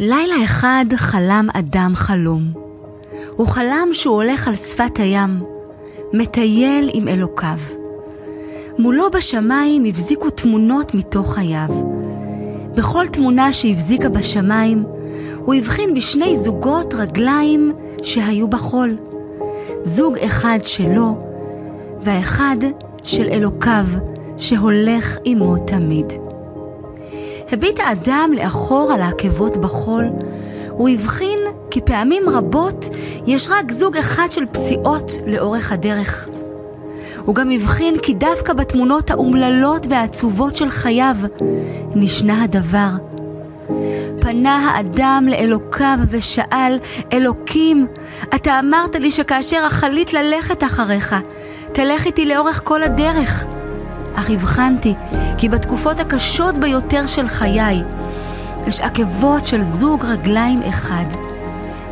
לילה אחד חלם אדם חלום. הוא חלם שהוא הולך על שפת הים, מטייל עם אלוקיו. מולו בשמיים הבזיקו תמונות מתוך חייו. בכל תמונה שהבזיקה בשמיים, הוא הבחין בשני זוגות רגליים שהיו בחול. זוג אחד שלו, והאחד של אלוקיו, שהולך עמו תמיד. הביט האדם לאחור על העקבות בחול, הוא הבחין כי פעמים רבות יש רק זוג אחד של פסיעות לאורך הדרך. הוא גם הבחין כי דווקא בתמונות האומללות והעצובות של חייו נשנה הדבר. פנה האדם לאלוקיו ושאל, אלוקים, אתה אמרת לי שכאשר החליט ללכת אחריך, תלך איתי לאורך כל הדרך. אך הבחנתי כי בתקופות הקשות ביותר של חיי, יש עקבות של זוג רגליים אחד.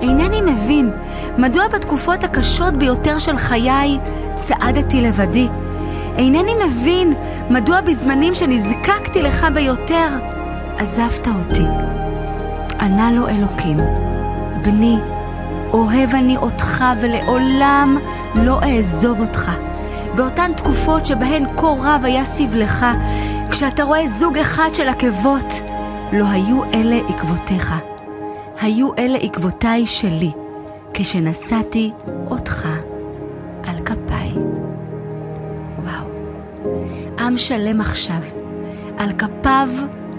אינני מבין מדוע בתקופות הקשות ביותר של חיי צעדתי לבדי. אינני מבין מדוע בזמנים שנזקקתי לך ביותר, עזבת אותי. ענה לו אלוקים, בני, אוהב אני אותך ולעולם לא אעזוב אותך. באותן תקופות שבהן כה רב היה סבלך, כשאתה רואה זוג אחד של עקבות, לא היו אלה עקבותיך, היו אלה עקבותיי שלי, כשנשאתי אותך על כפיי. וואו. עם שלם עכשיו, על כפיו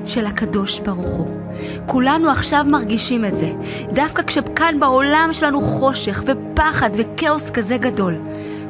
של הקדוש ברוך הוא. כולנו עכשיו מרגישים את זה, דווקא כשכאן בעולם שלנו חושך ופחד וכאוס כזה גדול.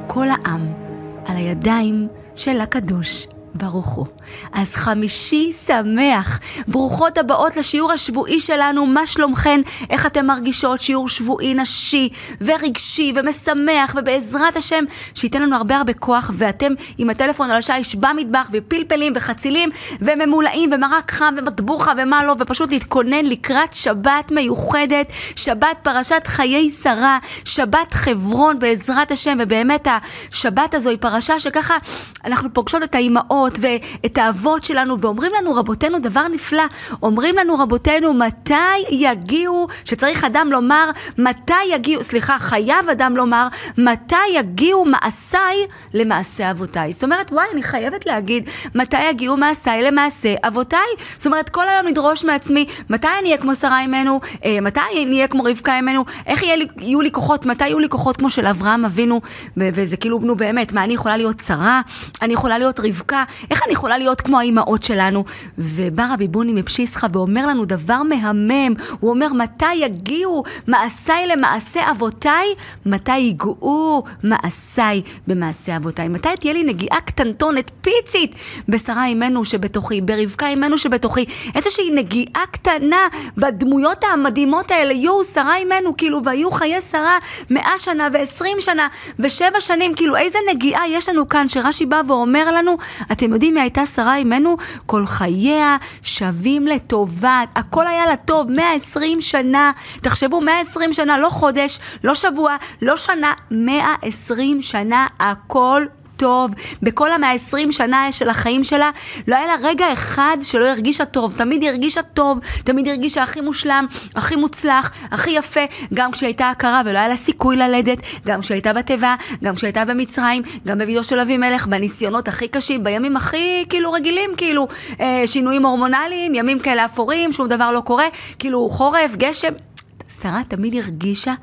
כל העם על הידיים של הקדוש ברוך הוא. אז חמישי שמח. ברוכות הבאות לשיעור השבועי שלנו, מה שלומכן? איך אתן מרגישות? שיעור שבועי נשי ורגשי ומשמח, ובעזרת השם, שייתן לנו הרבה הרבה כוח, ואתם עם הטלפון על השיש במטבח, ופלפלים וחצילים, וממולאים, ומרק חם, ומטבוחה, ומה לא, ופשוט להתכונן לקראת שבת מיוחדת, שבת פרשת חיי שרה, שבת חברון בעזרת השם, ובאמת השבת הזו היא פרשה שככה אנחנו פוגשות את האימהות ואת האבות שלנו, ואומרים לנו רבותינו דבר נפלא, אומרים לנו רבותינו מתי יגיעו, שצריך אדם לומר מתי יגיעו, סליחה, חייב אדם לומר מתי יגיעו מעשיי למעשה אבותיי. זאת אומרת, וואי, אני חייבת להגיד מתי יגיעו מעשיי למעשה אבותיי. זאת אומרת, כל היום לדרוש מעצמי מתי אני אהיה כמו שרה אימנו, אה, מתי אני אהיה כמו רבקה אימנו, איך יהיה לי, יהיו לי כוחות, מתי יהיו לי כוחות כמו של אברהם אבינו, וזה כאילו, נו באמת, מה, אני יכולה להיות שרה? אני יכולה להיות רבקה? איך אני יכולה להיות כמו האימהות שלנו? ובא רבי בוני מפשיסחה ואומר לנו דבר מהמם, הוא אומר, מתי יגיעו מעשיי למעשה אבותיי? מתי ייגעו מעשיי במעשה אבותיי? מתי תהיה לי נגיעה קטנטונת, פיצית, בשרה אימנו שבתוכי, ברבקה אימנו שבתוכי, איזושהי נגיעה קטנה בדמויות המדהימות האלה, יואו, שרה אימנו, כאילו, והיו חיי שרה מאה שנה ועשרים שנה ושבע שנים, כאילו, איזה נגיעה יש לנו כאן, שרש"י בא ואומר לנו, אתם יודעים מי הייתה שרה אימנו? כל חייה שווים לטובת, הכל היה לטוב, 120 שנה. תחשבו, 120 שנה, לא חודש, לא שבוע, לא שנה, 120 שנה, הכל טוב. בכל המאה עשרים שנה של החיים שלה, לא היה לה רגע אחד שלא הרגישה טוב. תמיד היא הרגישה טוב, תמיד היא הרגישה הכי מושלם, הכי מוצלח, הכי יפה, גם כשהייתה הכרה ולא היה לה סיכוי ללדת, גם כשהייתה בתיבה, גם כשהייתה במצרים, גם בבידו של אבימלך, בניסיונות הכי קשים, בימים הכי כאילו רגילים, כאילו אה, שינויים הורמונליים, ימים כאלה אפורים, שום דבר לא קורה, כאילו חורף, גשם. שרה תמיד הרגישה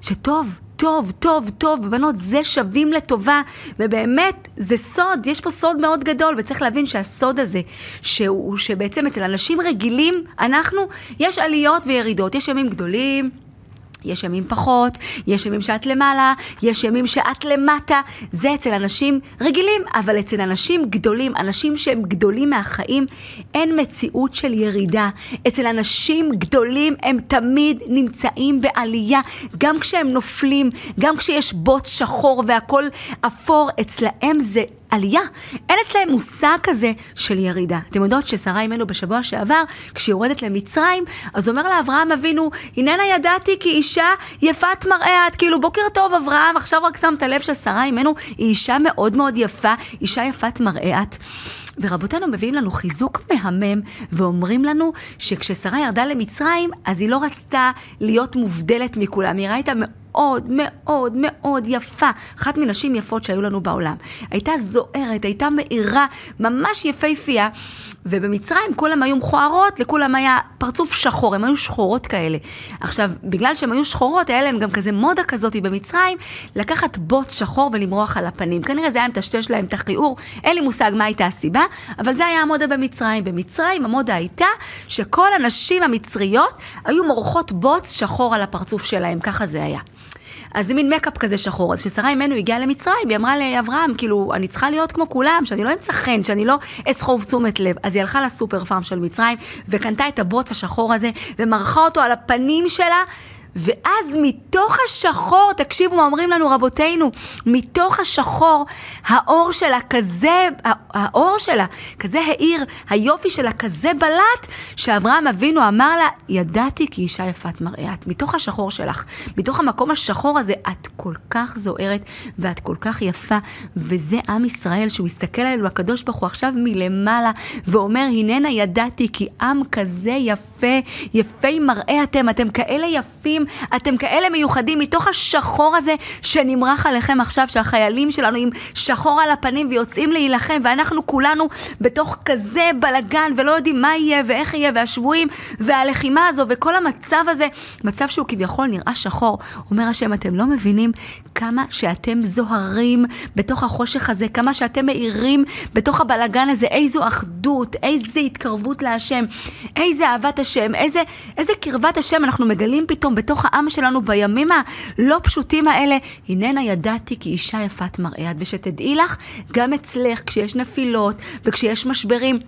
שטוב, טוב, טוב, טוב, בנות, זה שווים לטובה, ובאמת, זה סוד, יש פה סוד מאוד גדול, וצריך להבין שהסוד הזה, שהוא, שבעצם אצל אנשים רגילים, אנחנו, יש עליות וירידות, יש ימים גדולים, יש ימים פחות, יש ימים שאת למעלה, יש ימים שאת למטה. זה אצל אנשים רגילים, אבל אצל אנשים גדולים, אנשים שהם גדולים מהחיים, אין מציאות של ירידה. אצל אנשים גדולים הם תמיד נמצאים בעלייה, גם כשהם נופלים, גם כשיש בוץ שחור והכל אפור, אצלהם זה עלייה. אין אצלהם מושג כזה של ירידה. אתם יודעות ששרה אימנו בשבוע שעבר, כשהיא יורדת למצרים, אז אומר לה אברהם אבינו, הננה ידעתי כי אישה יפת מראה את, כאילו בוקר טוב אברהם, עכשיו רק שמת לב ששרה אימנו היא אישה מאוד מאוד יפה, אישה יפת מראה את. ורבותינו מביאים לנו חיזוק מהמם ואומרים לנו שכששרה ירדה למצרים, אז היא לא רצתה להיות מובדלת מכולם, היא ראתה מאוד מאוד מאוד יפה, אחת מנשים יפות שהיו לנו בעולם. הייתה זוהרת, הייתה מאירה, ממש יפהפייה, ובמצרים כולם היו מכוערות, לכולם היה פרצוף שחור, הן היו שחורות כאלה. עכשיו, בגלל שהן היו שחורות, היה להם גם כזה מודה כזאת במצרים, לקחת בוץ שחור ולמרוח על הפנים. כנראה זה היה מטשטש להם את הכיעור, אין לי מושג מה הייתה הסיבה, אבל זה היה המודה במצרים. במצרים המודה הייתה שכל הנשים המצריות היו מורחות בוץ שחור על הפרצוף שלהם, ככה זה היה. אז זה מין מקאפ כזה שחור. אז כששרה אימנו הגיעה למצרים, היא אמרה לאברהם, כאילו, אני צריכה להיות כמו כולם, שאני לא אמצא חן, שאני לא אסחוב תשומת לב. אז היא הלכה לסופר פארם של מצרים, וקנתה את הבוץ השחור הזה, ומרחה אותו על הפנים שלה. ואז מתוך השחור, תקשיבו מה אומרים לנו רבותינו, מתוך השחור, האור שלה כזה, האור שלה כזה האיר, היופי שלה כזה בלט, שאברהם אבינו אמר לה, ידעתי כי אישה יפת מראה את. מתוך השחור שלך, מתוך המקום השחור הזה, את כל כך זוהרת ואת כל כך יפה, וזה עם ישראל שהוא מסתכל עלינו, הקדוש ברוך הוא עכשיו מלמעלה, ואומר, הננה ידעתי כי עם כזה יפה, יפי מראה אתם, אתם כאלה יפים. מיוחדים, אתם כאלה מיוחדים מתוך השחור הזה שנמרח עליכם עכשיו, שהחיילים שלנו עם שחור על הפנים ויוצאים להילחם, ואנחנו כולנו בתוך כזה בלגן ולא יודעים מה יהיה ואיך יהיה, והשבויים, והלחימה הזו וכל המצב הזה, מצב שהוא כביכול נראה שחור. אומר השם, אתם לא מבינים כמה שאתם זוהרים בתוך החושך הזה, כמה שאתם מאירים בתוך הבלגן הזה, איזו אחדות, איזו התקרבות להשם, איזה אהבת השם, איזה, איזה קרבת השם אנחנו מגלים פתאום בתוך... בתוך העם שלנו בימים הלא פשוטים האלה, הננה ידעתי כי אישה יפת מראה את, ושתדעי לך, גם אצלך, כשיש נפילות וכשיש משברים,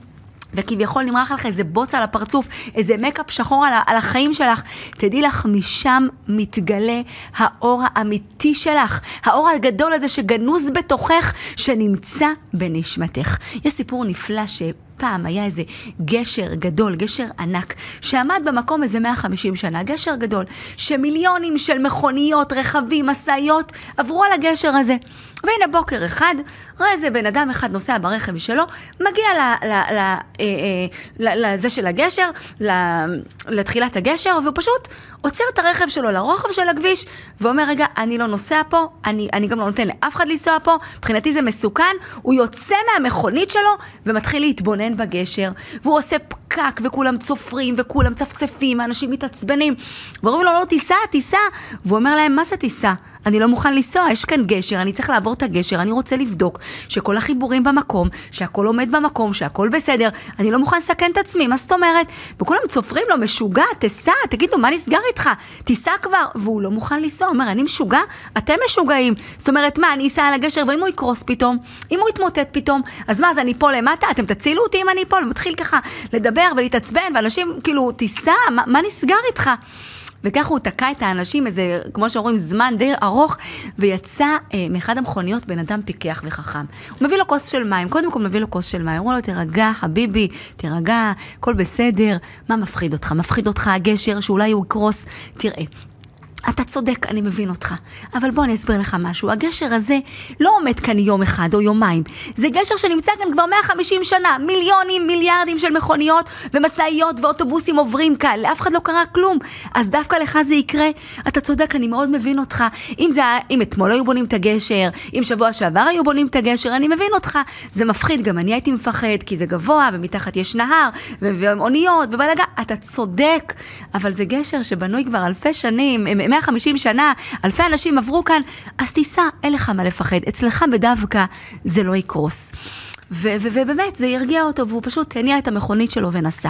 וכביכול נמרח לך איזה בוץ על הפרצוף, איזה מקאפ שחור על, על החיים שלך, תדעי לך, משם מתגלה האור האמיתי שלך, האור הגדול הזה שגנוז בתוכך, שנמצא בנשמתך. יש סיפור נפלא ש... פעם היה איזה גשר גדול, גשר ענק, שעמד במקום איזה 150 שנה, גשר גדול, שמיליונים של מכוניות, רכבים, משאיות, עברו על הגשר הזה. והנה בוקר אחד, רואה איזה בן אדם אחד נוסע ברכב שלו, מגיע אה, אה, לזה של הגשר, לתחילת הגשר, והוא פשוט עוצר את הרכב שלו לרוחב של הכביש, ואומר, רגע, אני לא נוסע פה, אני, אני גם לא נותן לאף אחד לנסוע פה, מבחינתי זה מסוכן, הוא יוצא מהמכונית שלו ומתחיל להתבונן בגשר, והוא עושה פקק, וכולם צופרים, וכולם צפצפים, האנשים מתעצבנים, ואומרים לו, לא, תיסע, תיסע, והוא אומר להם, מה זה תיסע? אני לא מוכן לנסוע, יש כאן גשר, אני צריך לעבור את הגשר, אני רוצה לבדוק שכל החיבורים במקום, שהכל עומד במקום, שהכל בסדר, אני לא מוכן לסכן את עצמי, מה זאת אומרת? וכולם צופרים לו, משוגע, תיסע, תגיד לו, מה נסגר איתך? תיסע כבר. והוא לא מוכן לנסוע, אומר, אני משוגע? אתם משוגעים. זאת אומרת, מה, אני אסע על הגשר, ואם הוא יקרוס פתאום? אם הוא יתמוטט פתאום? אז מה, אז אני פה למטה? אתם תצילו אותי אם אני פה? ומתחיל ככה לדבר ולהתעצבן, ואנשים כאילו, תיסע, מה, מה נסגר איתך? וככה הוא תקע את האנשים איזה, כמו שאומרים, זמן די ארוך, ויצא אה, מאחד המכוניות בן אדם פיקח וחכם. הוא מביא לו כוס של מים, קודם כל מביא לו כוס של מים, הוא אומר לו, תירגע, חביבי, תירגע, הכל בסדר. מה מפחיד אותך? מפחיד אותך הגשר שאולי הוא יקרוס? תראה, אתה צודק, אני מבין אותך. אבל בוא אני אסביר לך משהו. הגשר הזה לא עומד כאן יום אחד או יומיים. זה גשר שנמצא כאן כבר 150 שנה. מיליונים, מיליארדים של מכוניות ומשאיות ואוטובוסים עוברים כאן. לאף אחד לא קרה כלום. אז דווקא לך זה יקרה. אתה צודק, אני מאוד מבין אותך. אם, זה, אם אתמול היו בונים את הגשר, אם שבוע שעבר היו בונים את הגשר, אני מבין אותך. זה מפחיד, גם אני הייתי מפחד, כי זה גבוה, ומתחת יש נהר, ואוניות, ובלגה. אתה צודק, אבל זה גשר שבנוי כבר אלפי שנים. 150 שנה, אלפי אנשים עברו כאן, אז תיסע, אין לך מה לפחד. אצלך בדווקא זה לא יקרוס. ו- ו- ובאמת, זה הרגיע אותו, והוא פשוט הניע את המכונית שלו ונסע.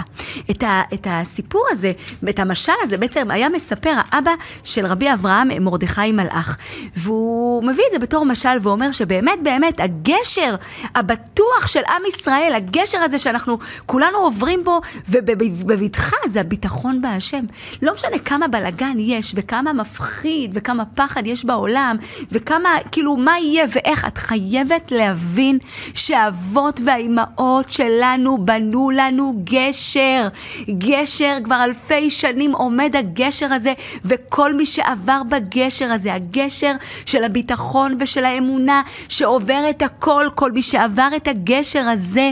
את, ה- את הסיפור הזה, את המשל הזה, בעצם היה מספר האבא של רבי אברהם מרדכי מלאך. והוא מביא את זה בתור משל, ואומר שבאמת, באמת, הגשר הבטוח של עם ישראל, הגשר הזה שאנחנו כולנו עוברים בו, ובבטחה, זה הביטחון בהשם. לא משנה כמה בלגן יש, וכמה מפחיד, וכמה פחד יש בעולם, וכמה, כאילו, מה יהיה ואיך, את חייבת להבין שהאבות... האבות והאימהות שלנו בנו לנו גשר. גשר, כבר אלפי שנים עומד הגשר הזה, וכל מי שעבר בגשר הזה, הגשר של הביטחון ושל האמונה, שעובר את הכל, כל מי שעבר את הגשר הזה,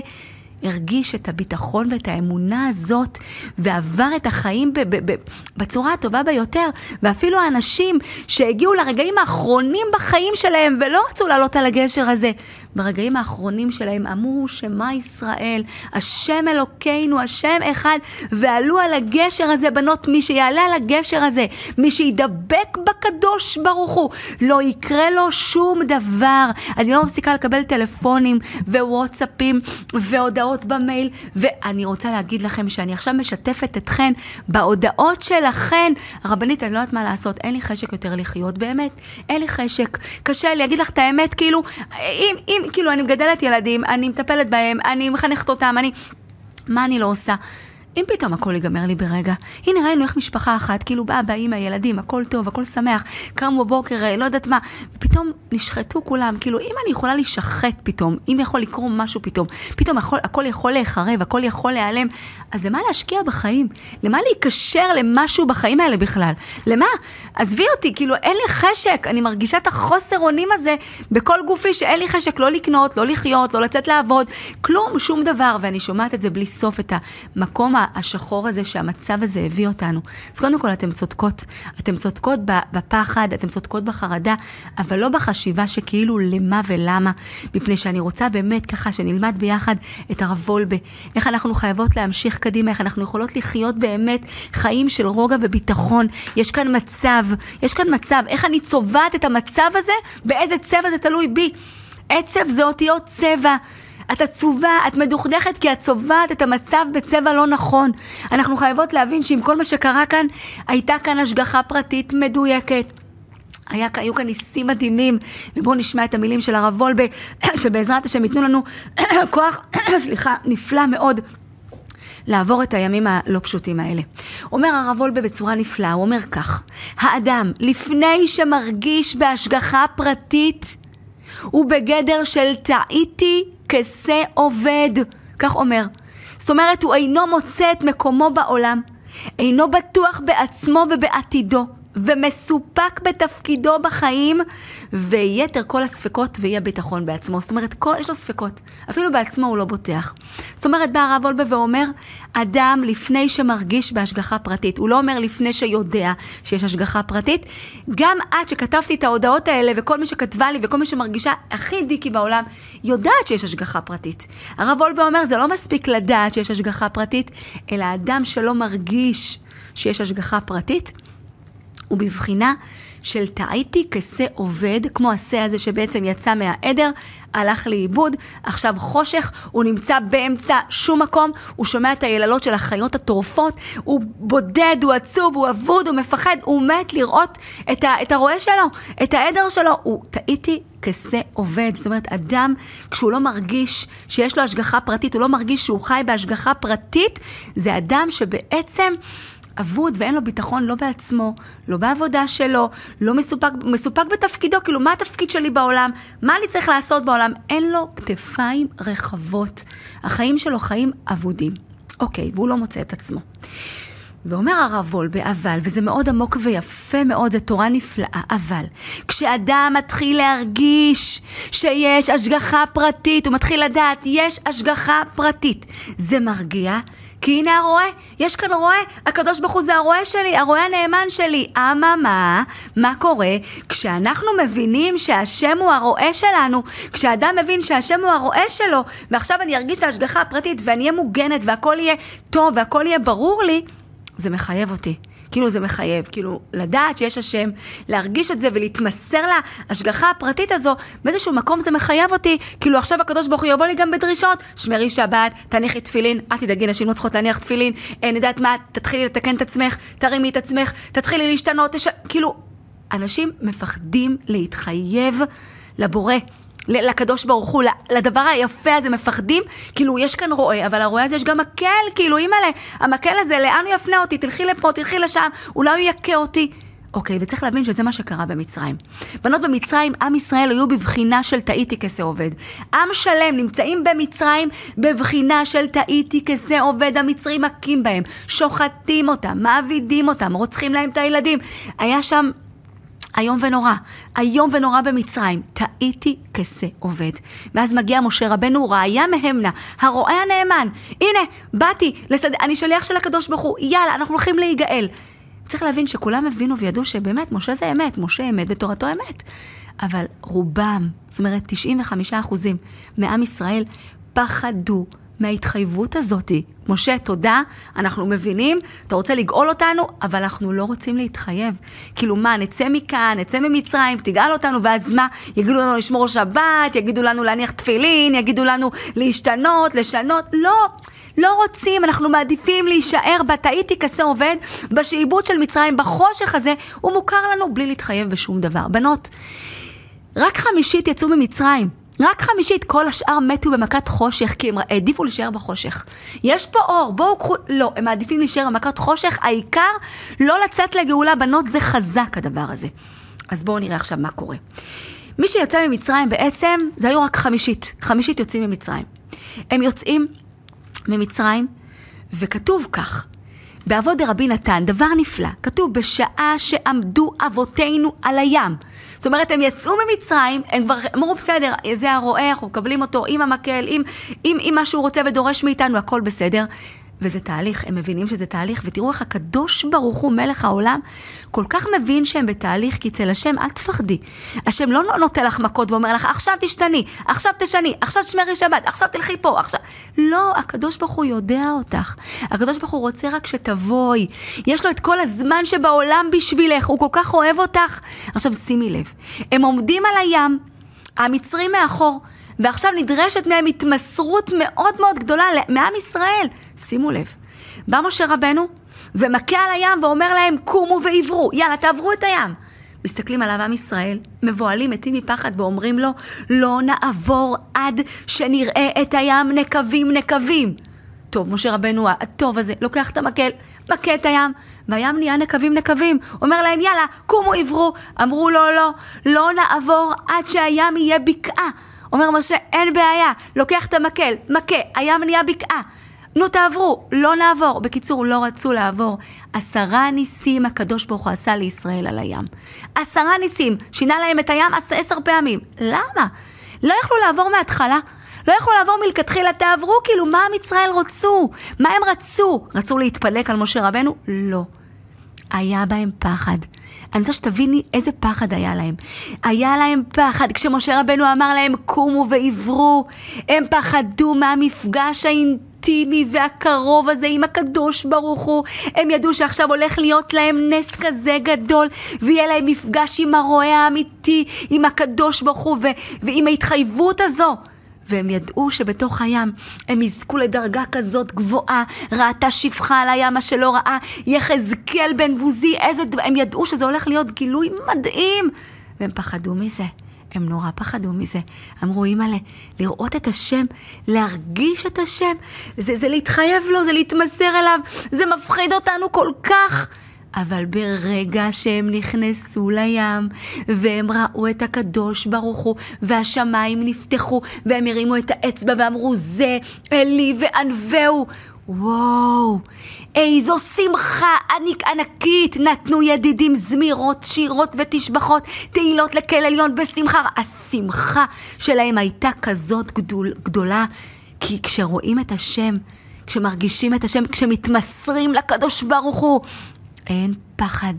הרגיש את הביטחון ואת האמונה הזאת, ועבר את החיים ב- ב- בצורה הטובה ביותר. ואפילו האנשים שהגיעו לרגעים האחרונים בחיים שלהם ולא רצו לעלות על הגשר הזה, ברגעים האחרונים שלהם אמרו שמע ישראל, השם אלוקינו, השם אחד, ועלו על הגשר הזה, בנות, מי שיעלה על הגשר הזה, מי שידבק בקדוש ברוך הוא, לא יקרה לו שום דבר. אני לא מפסיקה לקבל טלפונים ווואטסאפים והודעות במייל, ואני רוצה להגיד לכם שאני עכשיו משתפת אתכן בהודעות שלכן. הרבנית, אני לא יודעת מה לעשות, אין לי חשק יותר לחיות, באמת, אין לי חשק. קשה לי, אגיד לך את האמת, כאילו, אם, אם, כאילו, אני מגדלת ילדים, אני מטפלת בהם, אני מחנכת אותם, אני... מה אני לא עושה? אם פתאום הכל ייגמר לי ברגע, הנה ראינו איך משפחה אחת, כאילו באה באמא, ילדים, הכל טוב, הכל שמח, קמו בבוקר, אה, לא יודעת מה, ופתאום נשחטו כולם, כאילו אם אני יכולה להישחט פתאום, אם יכול לקרות משהו פתאום, פתאום הכל, הכל יכול להיחרב, הכל יכול להיעלם, אז למה להשקיע בחיים? למה להיקשר למשהו בחיים האלה בכלל? למה? עזבי אותי, כאילו אין לי חשק, אני מרגישה את החוסר אונים הזה בכל גופי, שאין לי חשק לא לקנות, לא לחיות, לא לצאת לעבוד, כלום, שום דבר, ואני שומעת את זה בלי סוף, את המקום השחור הזה שהמצב הזה הביא אותנו. אז קודם כל, אתן צודקות. אתן צודקות בפחד, אתן צודקות בחרדה, אבל לא בחשיבה שכאילו למה ולמה, מפני שאני רוצה באמת ככה שנלמד ביחד את הרב וולבה, איך אנחנו חייבות להמשיך קדימה, איך אנחנו יכולות לחיות באמת חיים של רוגע וביטחון. יש כאן מצב, יש כאן מצב, איך אני צובעת את המצב הזה, באיזה צבע זה תלוי בי. עצב זה אותיות צבע. את עצובה, את מדוכדכת כי את צובעת את המצב בצבע לא נכון. אנחנו חייבות להבין שעם כל מה שקרה כאן, הייתה כאן השגחה פרטית מדויקת. היה, היו כאן ניסים מדהימים, ובואו נשמע את המילים של הרב וולבה, שבעזרת השם ייתנו לנו כוח, סליחה, נפלא מאוד. לעבור את הימים הלא פשוטים האלה. אומר הרב וולבה בצורה נפלאה, הוא אומר כך: האדם, לפני שמרגיש בהשגחה פרטית, הוא בגדר של טעיתי כשה עובד, כך אומר. זאת אומרת, הוא אינו מוצא את מקומו בעולם, אינו בטוח בעצמו ובעתידו. ומסופק בתפקידו בחיים, ויתר כל הספקות ואי הביטחון בעצמו. זאת אומרת, כל, יש לו ספקות. אפילו בעצמו הוא לא בוטח. זאת אומרת, בא הרב וולבה ואומר, אדם לפני שמרגיש בהשגחה פרטית, הוא לא אומר לפני שיודע שיש השגחה פרטית, גם את שכתבתי את ההודעות האלה, וכל מי שכתבה לי, וכל מי שמרגישה הכי דיקי בעולם, יודעת שיש השגחה פרטית. הרב וולבה אומר, זה לא מספיק לדעת שיש השגחה פרטית, אלא אדם שלא מרגיש שיש השגחה פרטית, הוא בבחינה של טעיתי כשה עובד, כמו השה הזה שבעצם יצא מהעדר, הלך לאיבוד, עכשיו חושך, הוא נמצא באמצע שום מקום, הוא שומע את היללות של החיות הטורפות, הוא בודד, הוא עצוב, הוא אבוד, הוא מפחד, הוא מת לראות את, ה, את הרועה שלו, את העדר שלו, הוא טעיתי כשה עובד. זאת אומרת, אדם, כשהוא לא מרגיש שיש לו השגחה פרטית, הוא לא מרגיש שהוא חי בהשגחה פרטית, זה אדם שבעצם... אבוד ואין לו ביטחון לא בעצמו, לא בעבודה שלו, לא מסופק, מסופק בתפקידו, כאילו מה התפקיד שלי בעולם, מה אני צריך לעשות בעולם, אין לו כתפיים רחבות. החיים שלו חיים אבודים. אוקיי, והוא לא מוצא את עצמו. ואומר הרב וולבה, אבל, וזה מאוד עמוק ויפה מאוד, זו תורה נפלאה, אבל כשאדם מתחיל להרגיש שיש השגחה פרטית, הוא מתחיל לדעת, יש השגחה פרטית, זה מרגיע, כי הנה הרועה, יש כאן רועה, הקדוש ברוך הוא זה הרועה שלי, הרועה הנאמן שלי. אממה, מה קורה? כשאנחנו מבינים שהשם הוא הרועה שלנו, כשאדם מבין שהשם הוא הרועה שלו, ועכשיו אני ארגיש את ההשגחה הפרטית ואני אהיה מוגנת והכל יהיה טוב והכל יהיה ברור לי, זה מחייב אותי. כאילו זה מחייב, כאילו לדעת שיש השם, להרגיש את זה ולהתמסר להשגחה הפרטית הזו, באיזשהו מקום זה מחייב אותי, כאילו עכשיו הקדוש ברוך הוא יבוא לי גם בדרישות, שמרי שבת, תניחי תפילין, אל תדאגי, נשים לא צריכות להניח תפילין, אין יודעת מה, תתחילי לתקן את עצמך, תרימי את עצמך, תתחילי להשתנות, תש... כאילו, אנשים מפחדים להתחייב לבורא. לקדוש ברוך הוא, לדבר היפה הזה מפחדים, כאילו יש כאן רועה, אבל הרועה הזה יש גם מקל, כאילו אימא'לה, המקל הזה, לאן הוא יפנה אותי? תלכי לפה, תלכי לשם, אולי הוא יכה אותי. אוקיי, וצריך להבין שזה מה שקרה במצרים. בנות במצרים, עם ישראל היו בבחינה של טעיתי כשה עובד. עם שלם נמצאים במצרים בבחינה של טעיתי כשה עובד, המצרים מכים בהם, שוחטים אותם, מעבידים אותם, רוצחים להם את הילדים. היה שם איום ונורא, איום ונורא במצרים, טעיתי כשה עובד. ואז מגיע משה רבנו, ראיה מהמנה, הרועה הנאמן, הנה, באתי, לסד... אני שליח של הקדוש ברוך הוא, יאללה, אנחנו הולכים להיגאל. צריך להבין שכולם הבינו וידעו שבאמת, משה זה אמת, משה אמת ותורתו אמת. אבל רובם, זאת אומרת 95 אחוזים מעם ישראל, פחדו מההתחייבות הזאת. משה, תודה, אנחנו מבינים, אתה רוצה לגאול אותנו, אבל אנחנו לא רוצים להתחייב. כאילו מה, נצא מכאן, נצא ממצרים, תגאל אותנו, ואז מה? יגידו לנו לשמור שבת, יגידו לנו להניח תפילין, יגידו לנו להשתנות, לשנות, לא. לא רוצים, אנחנו מעדיפים להישאר בתאיתי כזה עובד, בשעבוד של מצרים, בחושך הזה, הוא מוכר לנו בלי להתחייב בשום דבר. בנות, רק חמישית יצאו ממצרים. רק חמישית, כל השאר מתו במכת חושך, כי הם העדיפו להישאר בחושך. יש פה אור, בואו קחו... לא, הם מעדיפים להישאר במכת חושך, העיקר לא לצאת לגאולה, בנות, זה חזק הדבר הזה. אז בואו נראה עכשיו מה קורה. מי שיצא ממצרים בעצם, זה היו רק חמישית. חמישית יוצאים ממצרים. הם יוצאים ממצרים, וכתוב כך, באבות דרבי נתן, דבר נפלא, כתוב בשעה שעמדו אבותינו על הים. זאת אומרת, הם יצאו ממצרים, הם כבר אמרו, בסדר, זה הרועה, אנחנו מקבלים אותו עם המקל, עם, עם, עם מה שהוא רוצה ודורש מאיתנו, הכל בסדר. וזה תהליך, הם מבינים שזה תהליך, ותראו איך הקדוש ברוך הוא, מלך העולם, כל כך מבין שהם בתהליך, כי אצל השם אל תפחדי. השם לא נותן לך מכות ואומר לך, עכשיו תשתני, עכשיו תשני, עכשיו תשמרי שבת, עכשיו תלכי פה, עכשיו... לא, הקדוש ברוך הוא יודע אותך. הקדוש ברוך הוא רוצה רק שתבואי. יש לו את כל הזמן שבעולם בשבילך, הוא כל כך אוהב אותך. עכשיו שימי לב, הם עומדים על הים, המצרים מאחור. ועכשיו נדרשת מהם התמסרות מאוד מאוד גדולה מעם ישראל. שימו לב, בא משה רבנו ומכה על הים ואומר להם, קומו ועברו, יאללה, תעברו את הים. מסתכלים עליו עם ישראל, מבוהלים, מתים מפחד ואומרים לו, לא נעבור עד שנראה את הים נקבים נקבים. טוב, משה רבנו הטוב הזה, לוקח את המקל, מכה את הים, והים נהיה נקבים נקבים. אומר להם, יאללה, קומו עברו. אמרו לו, לא, לא נעבור עד שהים יהיה בקעה. אומר משה, אין בעיה, לוקח את המקל, מכה, הים נהיה בקעה. נו תעברו, לא נעבור. בקיצור, לא רצו לעבור. עשרה ניסים הקדוש ברוך הוא עשה לישראל על הים. עשרה ניסים, שינה להם את הים עשר פעמים. למה? לא יכלו לעבור מההתחלה. לא יכלו לעבור מלכתחילה, תעברו, כאילו, מה עם ישראל רצו? מה הם רצו? רצו להתפלק על משה רבנו? לא. היה בהם פחד. אני רוצה שתביני איזה פחד היה להם. היה להם פחד כשמשה רבנו אמר להם קומו ועברו. הם פחדו מהמפגש האינטימי והקרוב הזה עם הקדוש ברוך הוא. הם ידעו שעכשיו הולך להיות להם נס כזה גדול, ויהיה להם מפגש עם הרועה האמיתי, עם הקדוש ברוך הוא, ועם ההתחייבות הזו. והם ידעו שבתוך הים הם יזכו לדרגה כזאת גבוהה, ראתה שפחה על הים, מה שלא ראה יחזקאל בן בוזי, איזה דבר, הם ידעו שזה הולך להיות גילוי מדהים, והם פחדו מזה. הם נורא פחדו מזה. אמרו, אימא'לה, לראות את השם, להרגיש את השם, זה, זה להתחייב לו, זה להתמסר אליו, זה מפחיד אותנו כל כך. אבל ברגע שהם נכנסו לים, והם ראו את הקדוש ברוך הוא, והשמיים נפתחו, והם הרימו את האצבע ואמרו, זה אלי וענווהו. וואו, איזו שמחה עניק ענקית נתנו ידידים זמירות, שירות ותשבחות, תהילות לקהל עליון בשמחה. השמחה שלהם הייתה כזאת גדול, גדולה, כי כשרואים את השם, כשמרגישים את השם, כשמתמסרים לקדוש ברוך הוא, אין פחד,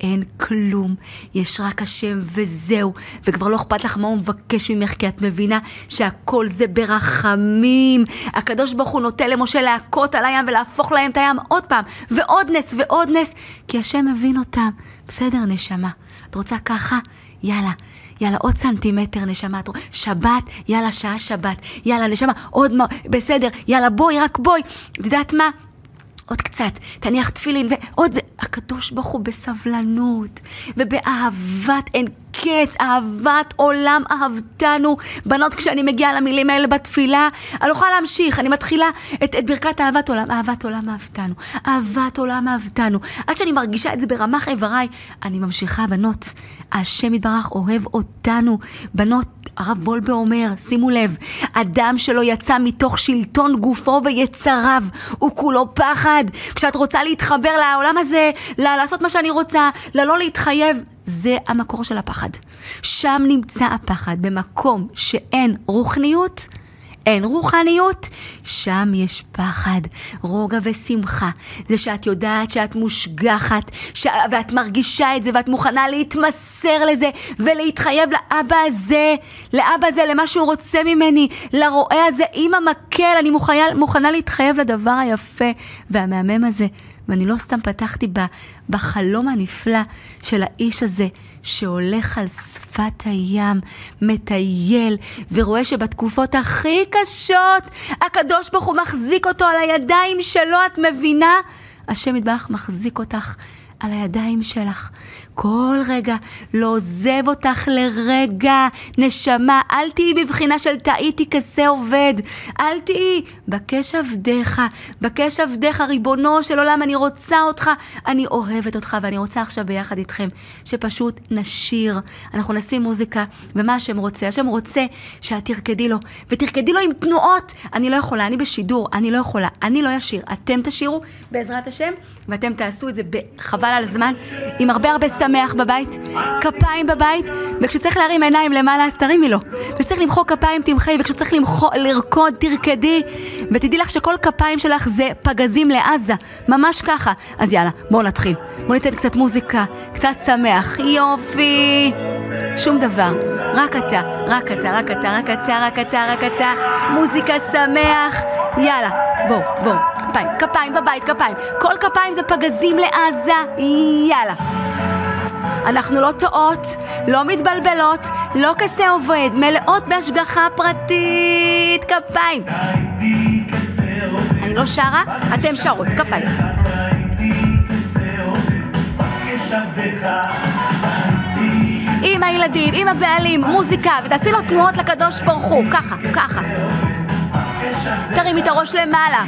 אין כלום, יש רק השם וזהו, וכבר לא אכפת לך מה הוא מבקש ממך, כי את מבינה שהכל זה ברחמים. הקדוש ברוך הוא נוטה למשה להכות על הים ולהפוך להם את הים עוד פעם, ועוד נס ועוד נס, כי השם מבין אותם. בסדר, נשמה, את רוצה ככה? יאללה. יאללה, עוד סנטימטר, נשמה. שבת, יאללה, שעה שבת. יאללה, נשמה, עוד מה, בסדר, יאללה, בואי, רק בואי. את יודעת מה? עוד קצת, תניח תפילין, ועוד... הקדוש ברוך הוא בסבלנות ובאהבת אין קץ, אהבת עולם אהבתנו. בנות, כשאני מגיעה למילים האלה בתפילה, אני לא יכולה להמשיך, אני מתחילה את, את ברכת אהבת עולם. אהבת עולם אהבתנו, אהבת עולם אהבתנו. עד שאני מרגישה את זה ברמ"ח איבריי, אני ממשיכה, בנות. השם יתברך אוהב אותנו. בנות, הרב וולבה אומר, שימו לב, אדם שלא יצא מתוך שלטון גופו ויצריו, הוא כולו פחד. כשאת רוצה להתחבר לעולם הזה, לעשות מה שאני רוצה, ללא להתחייב, זה המקור של הפחד. שם נמצא הפחד, במקום שאין רוחניות. אין רוחניות, שם יש פחד, רוגע ושמחה. זה שאת יודעת שאת מושגחת, ש... ואת מרגישה את זה, ואת מוכנה להתמסר לזה, ולהתחייב לאבא הזה, לאבא הזה, למה שהוא רוצה ממני, לרועה הזה עם המקל, אני מוכנה, מוכנה להתחייב לדבר היפה והמהמם הזה. ואני לא סתם פתחתי בחלום הנפלא של האיש הזה שהולך על שפת הים, מטייל, ורואה שבתקופות הכי קשות הקדוש ברוך הוא מחזיק אותו על הידיים שלו, את מבינה? השם יתברך מחזיק אותך על הידיים שלך. כל רגע לא עוזב אותך לרגע, נשמה, אל תהיי בבחינה של טעיתי כזה עובד, אל תהיי, בקש עבדיך, בקש עבדיך, ריבונו של עולם, אני רוצה אותך, אני אוהבת אותך, ואני רוצה עכשיו ביחד איתכם, שפשוט נשיר, אנחנו נשים מוזיקה, ומה השם רוצה? השם רוצה שאת תרקדי לו, ותרקדי לו עם תנועות, אני לא יכולה, אני בשידור, אני לא יכולה, אני לא אשיר, אתם תשירו, בעזרת השם, ואתם תעשו את זה חבל על הזמן, עם הרבה הרבה שמח בבית, כפיים בבית, וכשצריך להרים עיניים למעלה אז תרימי לו. וכשצריך למחוא כפיים תמחי, וכשצריך למחוא, לרקוד תרקדי, ותדעי לך שכל כפיים שלך זה פגזים לעזה, ממש ככה. אז יאללה, בואו נתחיל. בואו ניתן קצת מוזיקה, קצת שמח, יופי. שום דבר, רק אתה, רק אתה, רק אתה, רק אתה, רק אתה, רק אתה, מוזיקה שמח, יאללה, בואו, בואו, כפיים, כפיים בבית, כפיים. כל כפיים זה פגזים לעזה, יאללה. אנחנו לא טועות, לא מתבלבלות, לא כזה עובד, מלאות בהשגחה פרטית, כפיים. אני לא שרה, אתם שרות, כפיים. עם הילדים, עם הבעלים, מוזיקה, ותעשי לו תנועות לקדוש ברוך הוא, ככה, ככה. תרימי את הראש למעלה.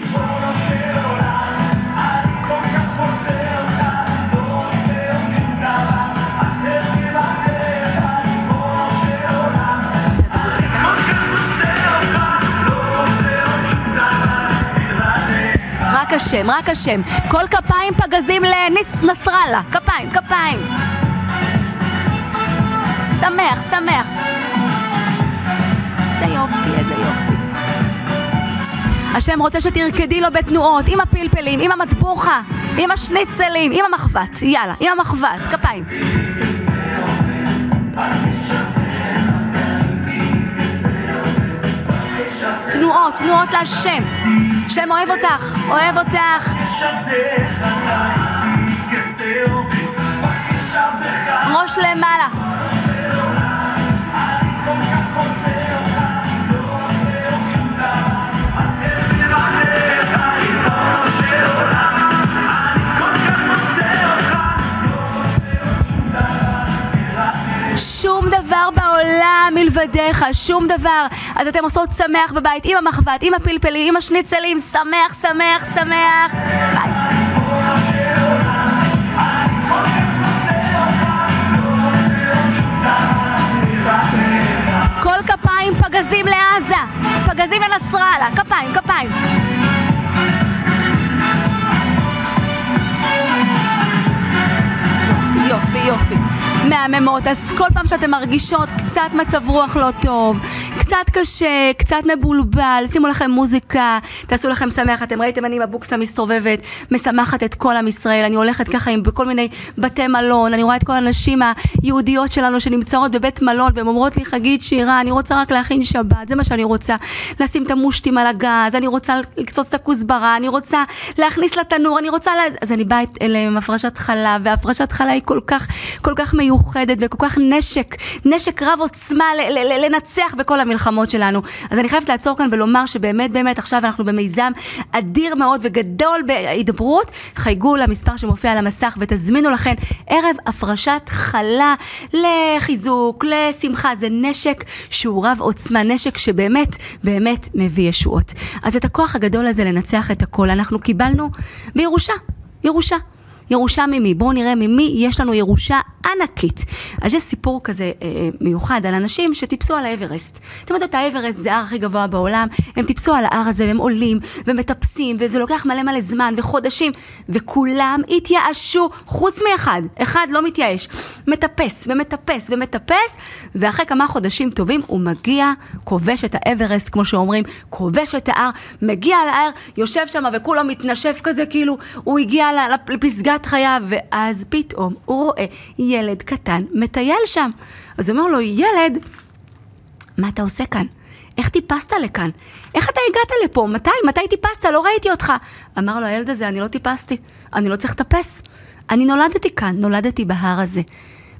השם, רק השם. כל כפיים פגזים לניס נסראללה. כפיים, כפיים. שמח, שמח. איזה יופי, איזה יופי. השם רוצה שתרקדי לו בתנועות, עם הפלפלים, עם המטבוחה, עם השניצלים, עם המחבת. יאללה, עם המחבת. כפיים. תנועות, תנועות להשם. השם אוהב אותך, אוהב אותך. ראש למעלה. דבר בעולם מלבדיך, שום דבר. אז אתם עושות שמח בבית, עם המחבת, עם הפלפלים, עם השניצלים, שמח, שמח, שמח. ביי. כל כפיים פגזים לעזה, פגזים לנסראללה, כפיים, כפיים. יופי, יופי. מהממות, אז כל פעם שאתן מרגישות קצת מצב רוח לא טוב, קצת קשה, קצת מבולבל, שימו לכם מוזיקה, תעשו לכם שמח, אתם ראיתם אני עם הבוקסה מסתובבת, משמחת את כל עם ישראל, אני הולכת ככה עם בכל מיני בתי מלון, אני רואה את כל הנשים היהודיות שלנו שנמצאות בבית מלון והן אומרות לי חגית שירה, אני רוצה רק להכין שבת, זה מה שאני רוצה, לשים את המושטים על הגז, אני רוצה לקצוץ את הכוסברה, אני רוצה להכניס לתנור, אני רוצה, לה... אז אני באה אליהם עם הפרשת חלב, והפרשת חלב היא כל כך, כל כך מיוחדת וכל כך נשק, נשק רב עוצמה לנצח בכל המלחמות שלנו. אז אני חייבת לעצור כאן ולומר שבאמת באמת עכשיו אנחנו במיזם אדיר מאוד וגדול בהידברות. חייגו למספר שמופיע על המסך ותזמינו לכן ערב הפרשת חלה לחיזוק, לשמחה. זה נשק שהוא רב עוצמה, נשק שבאמת באמת מביא ישועות. אז את הכוח הגדול הזה לנצח את הכל אנחנו קיבלנו בירושה, ירושה. ירושה ממי? בואו נראה ממי יש לנו ירושה ענקית. אז יש סיפור כזה אה, מיוחד על אנשים שטיפסו על האברסט. אתם יודעות, האברסט זה ההר הכי גבוה בעולם, הם טיפסו על ההר הזה, והם עולים ומטפסים, וזה לוקח מלא מלא זמן וחודשים, וכולם התייאשו, חוץ מאחד, אחד לא מתייאש, מטפס ומטפס ומטפס, ואחרי כמה חודשים טובים הוא מגיע, כובש את האברסט, כמו שאומרים, כובש את ההר, מגיע להר, יושב שם וכולו מתנשף כזה, כאילו הוא הגיע לפסגת חייו, ואז פתאום הוא רואה ילד קטן מטייל שם. אז הוא אומר לו, ילד, מה אתה עושה כאן? איך טיפסת לכאן? איך אתה הגעת לפה? מתי? מתי טיפסת? לא ראיתי אותך. אמר לו הילד הזה, אני לא טיפסתי, אני לא צריך לטפס. אני נולדתי כאן, נולדתי בהר הזה.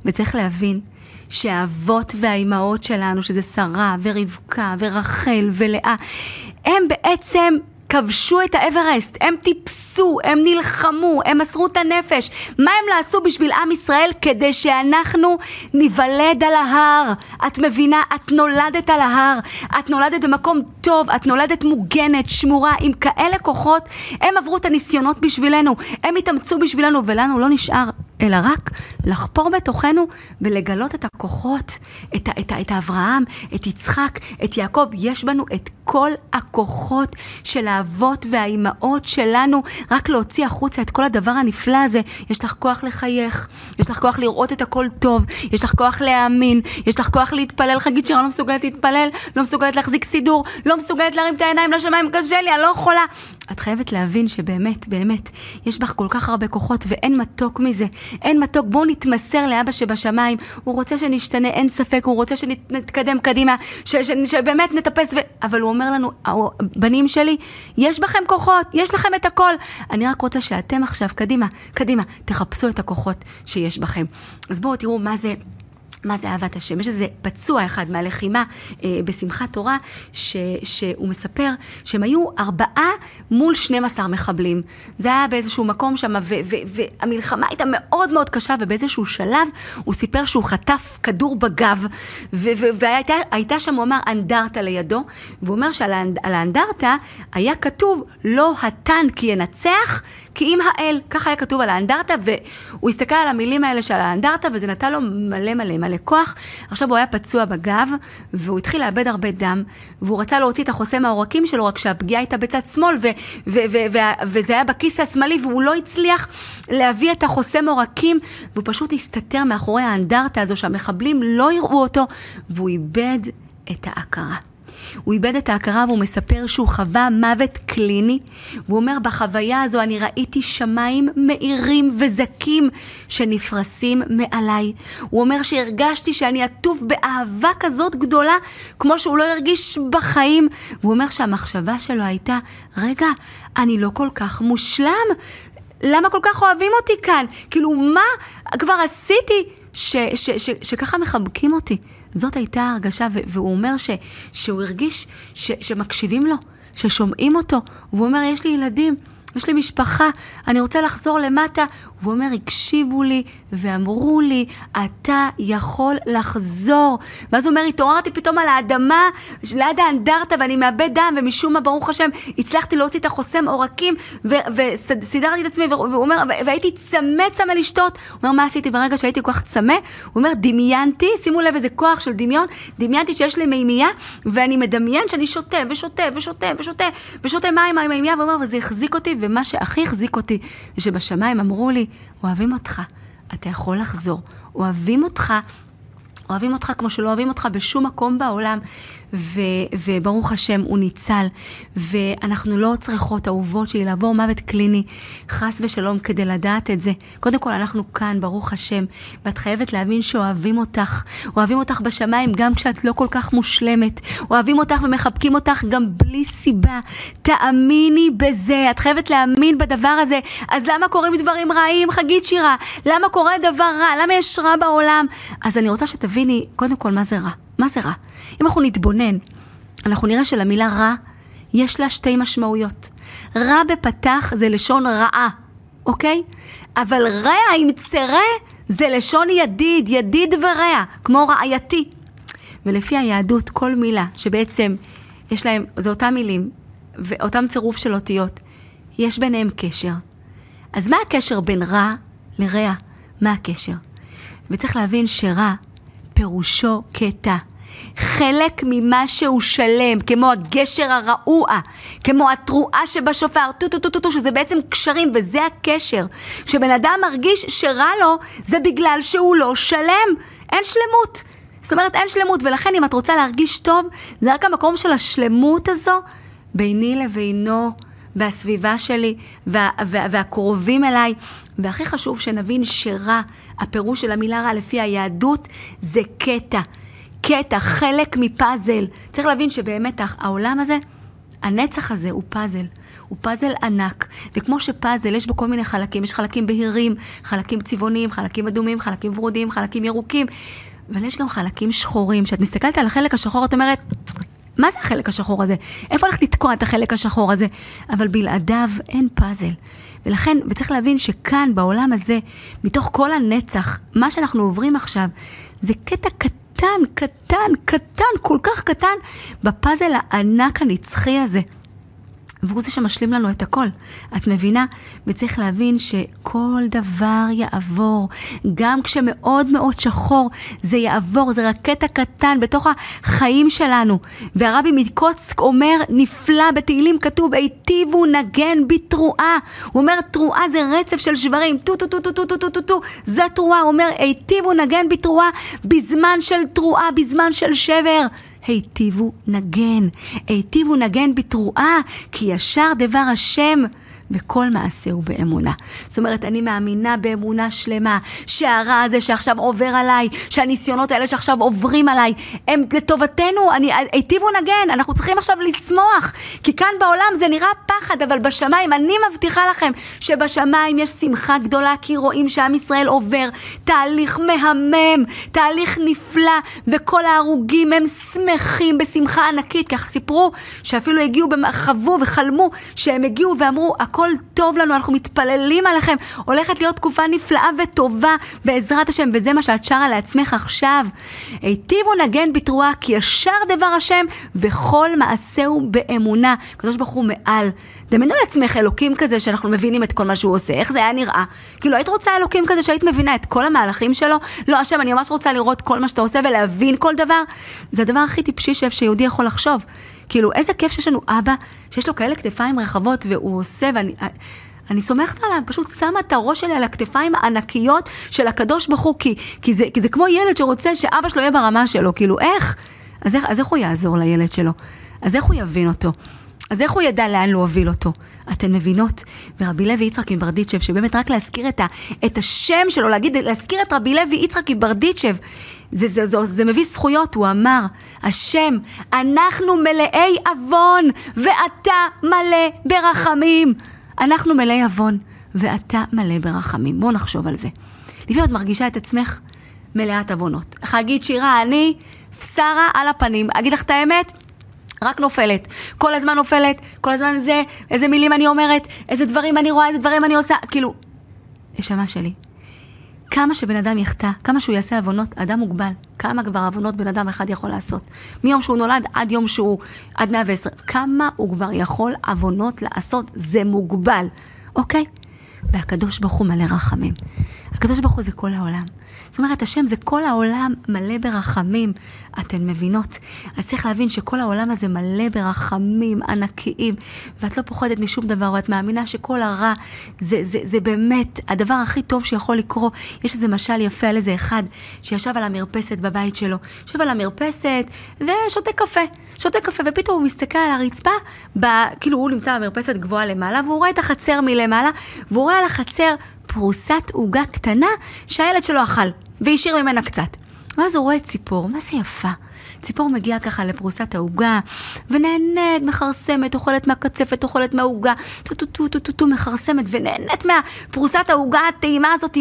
וצריך להבין שהאבות והאימהות שלנו, שזה שרה ורבקה ורחל ולאה, הם בעצם כבשו את האברסט, הם טיפסו, הם נלחמו, הם מסרו את הנפש. מה הם לעשו בשביל עם ישראל כדי שאנחנו ניוולד על ההר? את מבינה? את נולדת על ההר, את נולדת במקום טוב, את נולדת מוגנת, שמורה, עם כאלה כוחות. הם עברו את הניסיונות בשבילנו, הם התאמצו בשבילנו, ולנו לא נשאר אלא רק לחפור בתוכנו ולגלות את הכוחות, את, את, את אברהם, את יצחק, את יעקב. יש בנו את כל הכוחות של האבות והאימהות שלנו, רק להוציא החוצה את כל הדבר הנפלא הזה. יש לך כוח לחייך, יש לך כוח לראות את הכל טוב, יש לך כוח להאמין, יש לך כוח להתפלל. חגית שירה לא מסוגלת להתפלל, לא מסוגלת להחזיק סידור, לא מסוגלת להרים את העיניים לשמיים, קשה לי, אני לא יכולה. את חייבת להבין שבאמת, באמת, יש בך כל כך הרבה כוחות ואין מתוק מזה. אין מתוק, בואו נתמסר לאבא שבשמיים. הוא רוצה שנשתנה, אין ספק, הוא רוצה שנתקדם קדימה, ש, ש, שבאמת נטפס, ו... אבל הוא אומר לנו, בנים שלי, יש בכם כוחות, יש לכם את הכל. אני רק רוצה שאתם עכשיו, קדימה, קדימה, תחפשו את הכוחות שיש בכם. אז בואו תראו מה זה... מה זה אהבת השם? יש איזה פצוע אחד מהלחימה אה, בשמחת תורה, ש, שהוא מספר שהם היו ארבעה מול 12 מחבלים. זה היה באיזשהו מקום שם, והמלחמה הייתה מאוד מאוד קשה, ובאיזשהו שלב הוא סיפר שהוא חטף כדור בגב, והייתה שם, הוא אמר, אנדרטה לידו, והוא אומר שעל האנדרטה היה כתוב, לא הטנק ינצח, כי אם האל, ככה היה כתוב על האנדרטה, והוא הסתכל על המילים האלה של האנדרטה, וזה נתן לו מלא מלא מלא כוח. עכשיו הוא היה פצוע בגב, והוא התחיל לאבד הרבה דם, והוא רצה להוציא את החוסם העורקים שלו, רק שהפגיעה הייתה בצד שמאל, ו- ו- ו- ו- וזה היה בכיס השמאלי, והוא לא הצליח להביא את החוסם עורקים, והוא פשוט הסתתר מאחורי האנדרטה הזו, שהמחבלים לא יראו אותו, והוא איבד את ההכרה. הוא איבד את ההכרה והוא מספר שהוא חווה מוות קליני. והוא אומר, בחוויה הזו אני ראיתי שמיים מאירים וזקים שנפרסים מעליי. הוא אומר שהרגשתי שאני עטוף באהבה כזאת גדולה, כמו שהוא לא הרגיש בחיים. והוא אומר שהמחשבה שלו הייתה, רגע, אני לא כל כך מושלם. למה כל כך אוהבים אותי כאן? כאילו, מה כבר עשיתי ש, ש, ש, שככה מחבקים אותי? זאת הייתה ההרגשה, והוא אומר ש, שהוא הרגיש ש, שמקשיבים לו, ששומעים אותו. והוא אומר, יש לי ילדים, יש לי משפחה, אני רוצה לחזור למטה. והוא אומר, הקשיבו לי ואמרו לי, אתה יכול לחזור. ואז הוא אומר, התעוררתי פתאום על האדמה, ליד האנדרטה, ואני מאבד דם, ומשום מה, ברוך השם, הצלחתי להוציא את החוסם עורקים, וסידרתי את עצמי, והוא אומר, והייתי צמא צמא לשתות. הוא אומר, מה עשיתי ברגע שהייתי כל כך צמא? הוא אומר, דמיינתי, שימו לב איזה כוח של דמיון, דמיינתי שיש לי מימייה, ואני מדמיין שאני שותה, ושותה, ושותה, ושותה, ושותה מים מהמימייה, והוא אומר, וזה החזיק אותי, ומה שהכי החזיק אותי, זה שבשמיים אמרו לי, אוהבים אותך, אתה יכול לחזור. אוהבים אותך, אוהבים אותך כמו שלא אוהבים אותך בשום מקום בעולם. ו, וברוך השם, הוא ניצל. ואנחנו לא צריכות, אהובות שלי, לעבור מוות קליני, חס ושלום, כדי לדעת את זה. קודם כל, אנחנו כאן, ברוך השם, ואת חייבת להבין שאוהבים אותך. אוהבים אותך בשמיים גם כשאת לא כל כך מושלמת. אוהבים אותך ומחבקים אותך גם בלי סיבה. תאמיני בזה, את חייבת להאמין בדבר הזה. אז למה קורים דברים רעים, חגית שירה? למה קורה דבר רע? למה יש רע בעולם? אז אני רוצה שתביני, קודם כל, מה זה רע. מה זה רע? אם אנחנו נתבונן, אנחנו נראה שלמילה רע יש לה שתי משמעויות. רע בפתח זה לשון רעה, אוקיי? אבל רע עם צרה זה לשון ידיד, ידיד ורע, כמו רעייתי. ולפי היהדות, כל מילה שבעצם יש להם, זה אותם מילים, ואותם צירוף של אותיות, יש ביניהם קשר. אז מה הקשר בין רע לרע? מה הקשר? וצריך להבין שרע פירושו קטע. חלק ממה שהוא שלם, כמו הגשר הרעוע, כמו התרועה שבשופר, טו טו טו טו טו, שזה בעצם קשרים, וזה הקשר. כשבן אדם מרגיש שרע לו, זה בגלל שהוא לא שלם. אין שלמות. זאת אומרת, אין שלמות, ולכן אם את רוצה להרגיש טוב, זה רק המקום של השלמות הזו ביני לבינו. והסביבה שלי, וה, וה, והקרובים אליי. והכי חשוב שנבין שרע, הפירוש של המילה רע לפי היהדות, זה קטע. קטע, חלק מפאזל. צריך להבין שבאמת העולם הזה, הנצח הזה הוא פאזל. הוא פאזל ענק, וכמו שפאזל יש בו כל מיני חלקים, יש חלקים בהירים, חלקים צבעוניים, חלקים אדומים, חלקים ורודים, חלקים ירוקים, אבל יש גם חלקים שחורים. כשאת מסתכלת על החלק השחור, את אומרת, מה זה החלק השחור הזה? איפה הולך לתקוע את החלק השחור הזה? אבל בלעדיו אין פאזל. ולכן, וצריך להבין שכאן, בעולם הזה, מתוך כל הנצח, מה שאנחנו עוברים עכשיו, זה קטע קטן, קטן, קטן, כל כך קטן, בפאזל הענק הנצחי הזה. והוא זה שמשלים לנו את הכל. את מבינה? וצריך להבין שכל דבר יעבור. גם כשמאוד מאוד שחור, זה יעבור, זה רק קטע קטן בתוך החיים שלנו. והרבי מקוצק אומר, נפלא, בתהילים כתוב, היטיבו נגן בתרועה. הוא אומר, תרועה זה רצף של שברים, טו טו טו טו טו טו טו טו טו, זה תרועה. הוא אומר, היטיבו נגן בתרועה בזמן של תרועה, בזמן של שבר. היטיבו נגן, היטיבו נגן בתרועה, כי ישר דבר השם. וכל מעשה הוא באמונה. זאת אומרת, אני מאמינה באמונה שלמה שהרע הזה שעכשיו עובר עליי, שהניסיונות האלה שעכשיו עוברים עליי, הם לטובתנו, אני, היטיבו נגן, אנחנו צריכים עכשיו לשמוח, כי כאן בעולם זה נראה פחד, אבל בשמיים, אני מבטיחה לכם שבשמיים יש שמחה גדולה, כי רואים שעם ישראל עובר. תהליך מהמם, תהליך נפלא, וכל ההרוגים הם שמחים בשמחה ענקית, ככה סיפרו שאפילו הגיעו, חוו וחלמו שהם הגיעו ואמרו, הכל הכל טוב לנו, אנחנו מתפללים עליכם. הולכת להיות תקופה נפלאה וטובה בעזרת השם, וזה מה שאת שרה לעצמך עכשיו. היטיבו נגן בתרועה, כי ישר דבר השם, וכל מעשהו באמונה. הקדוש ברוך הוא מעל. דמיינו לעצמך אלוקים כזה שאנחנו מבינים את כל מה שהוא עושה, איך זה היה נראה? כאילו, היית רוצה אלוקים כזה שהיית מבינה את כל המהלכים שלו? לא, השם, אני ממש רוצה לראות כל מה שאתה עושה ולהבין כל דבר. זה הדבר הכי טיפשי שיהודי יכול לחשוב. כאילו, איזה כיף שיש לנו אבא, שיש לו כאלה כתפיים רחבות, והוא עושה, ואני... אני סומכת עליו, פשוט שמה את הראש שלי על הכתפיים הענקיות של הקדוש ברוך הוא, כי, כי, זה, כי זה כמו ילד שרוצה שאבא שלו יהיה ברמה שלו, כאילו, איך? אז איך, אז איך הוא יעזור לילד שלו? אז איך הוא יבין אותו? אז איך הוא ידע לאן להוביל אותו? אתן מבינות? ורבי לוי יצחק מברדיצ'ב, שבאמת רק להזכיר את, ה, את השם שלו, להגיד, להזכיר את רבי לוי יצחק מברדיצ'ב, זה, זה, זה, זה מביא זכויות, הוא אמר, השם, אנחנו מלאי עוון, ואתה מלא ברחמים. אנחנו מלאי עוון, ואתה מלא ברחמים. בואו נחשוב על זה. לפעמים את מרגישה את עצמך מלאת עוונות. להגיד, שירה, אני פסרה על הפנים. אגיד לך את האמת? רק נופלת. כל הזמן נופלת, כל הזמן זה, איזה מילים אני אומרת, איזה דברים אני רואה, איזה דברים אני עושה. כאילו, נשמה שלי, כמה שבן אדם יחטא, כמה שהוא יעשה עוונות, אדם מוגבל. כמה כבר עוונות בן אדם אחד יכול לעשות. מיום שהוא נולד עד יום שהוא, עד 110. כמה הוא כבר יכול עוונות לעשות, זה מוגבל, אוקיי? והקדוש ברוך הוא מלא רחמים. הקדוש ברוך הוא זה כל העולם. זאת אומרת, השם זה כל העולם מלא ברחמים. אתן מבינות? אז צריך להבין שכל העולם הזה מלא ברחמים ענקיים, ואת לא פוחדת משום דבר, ואת מאמינה שכל הרע זה, זה, זה באמת הדבר הכי טוב שיכול לקרות. יש איזה משל יפה על איזה אחד שישב על המרפסת בבית שלו. יושב על המרפסת ושותה קפה. שותה קפה, ופתאום הוא מסתכל על הרצפה, ב, כאילו הוא נמצא במרפסת גבוהה למעלה, והוא רואה את החצר מלמעלה, והוא רואה על החצר פרוסת עוגה קטנה שהילד שלו אכל, והשאיר ממנה קצת. ואז הוא רואה ציפור, מה זה יפה. ציפור מגיעה ככה לפרוסת העוגה, ונהנית, מכרסמת, אוכלת מהקצפת, אוכלת מהעוגה, טו טו טו טו טו טו מכרסמת, ונהנית מהפרוסת העוגה הטעימה הזאת,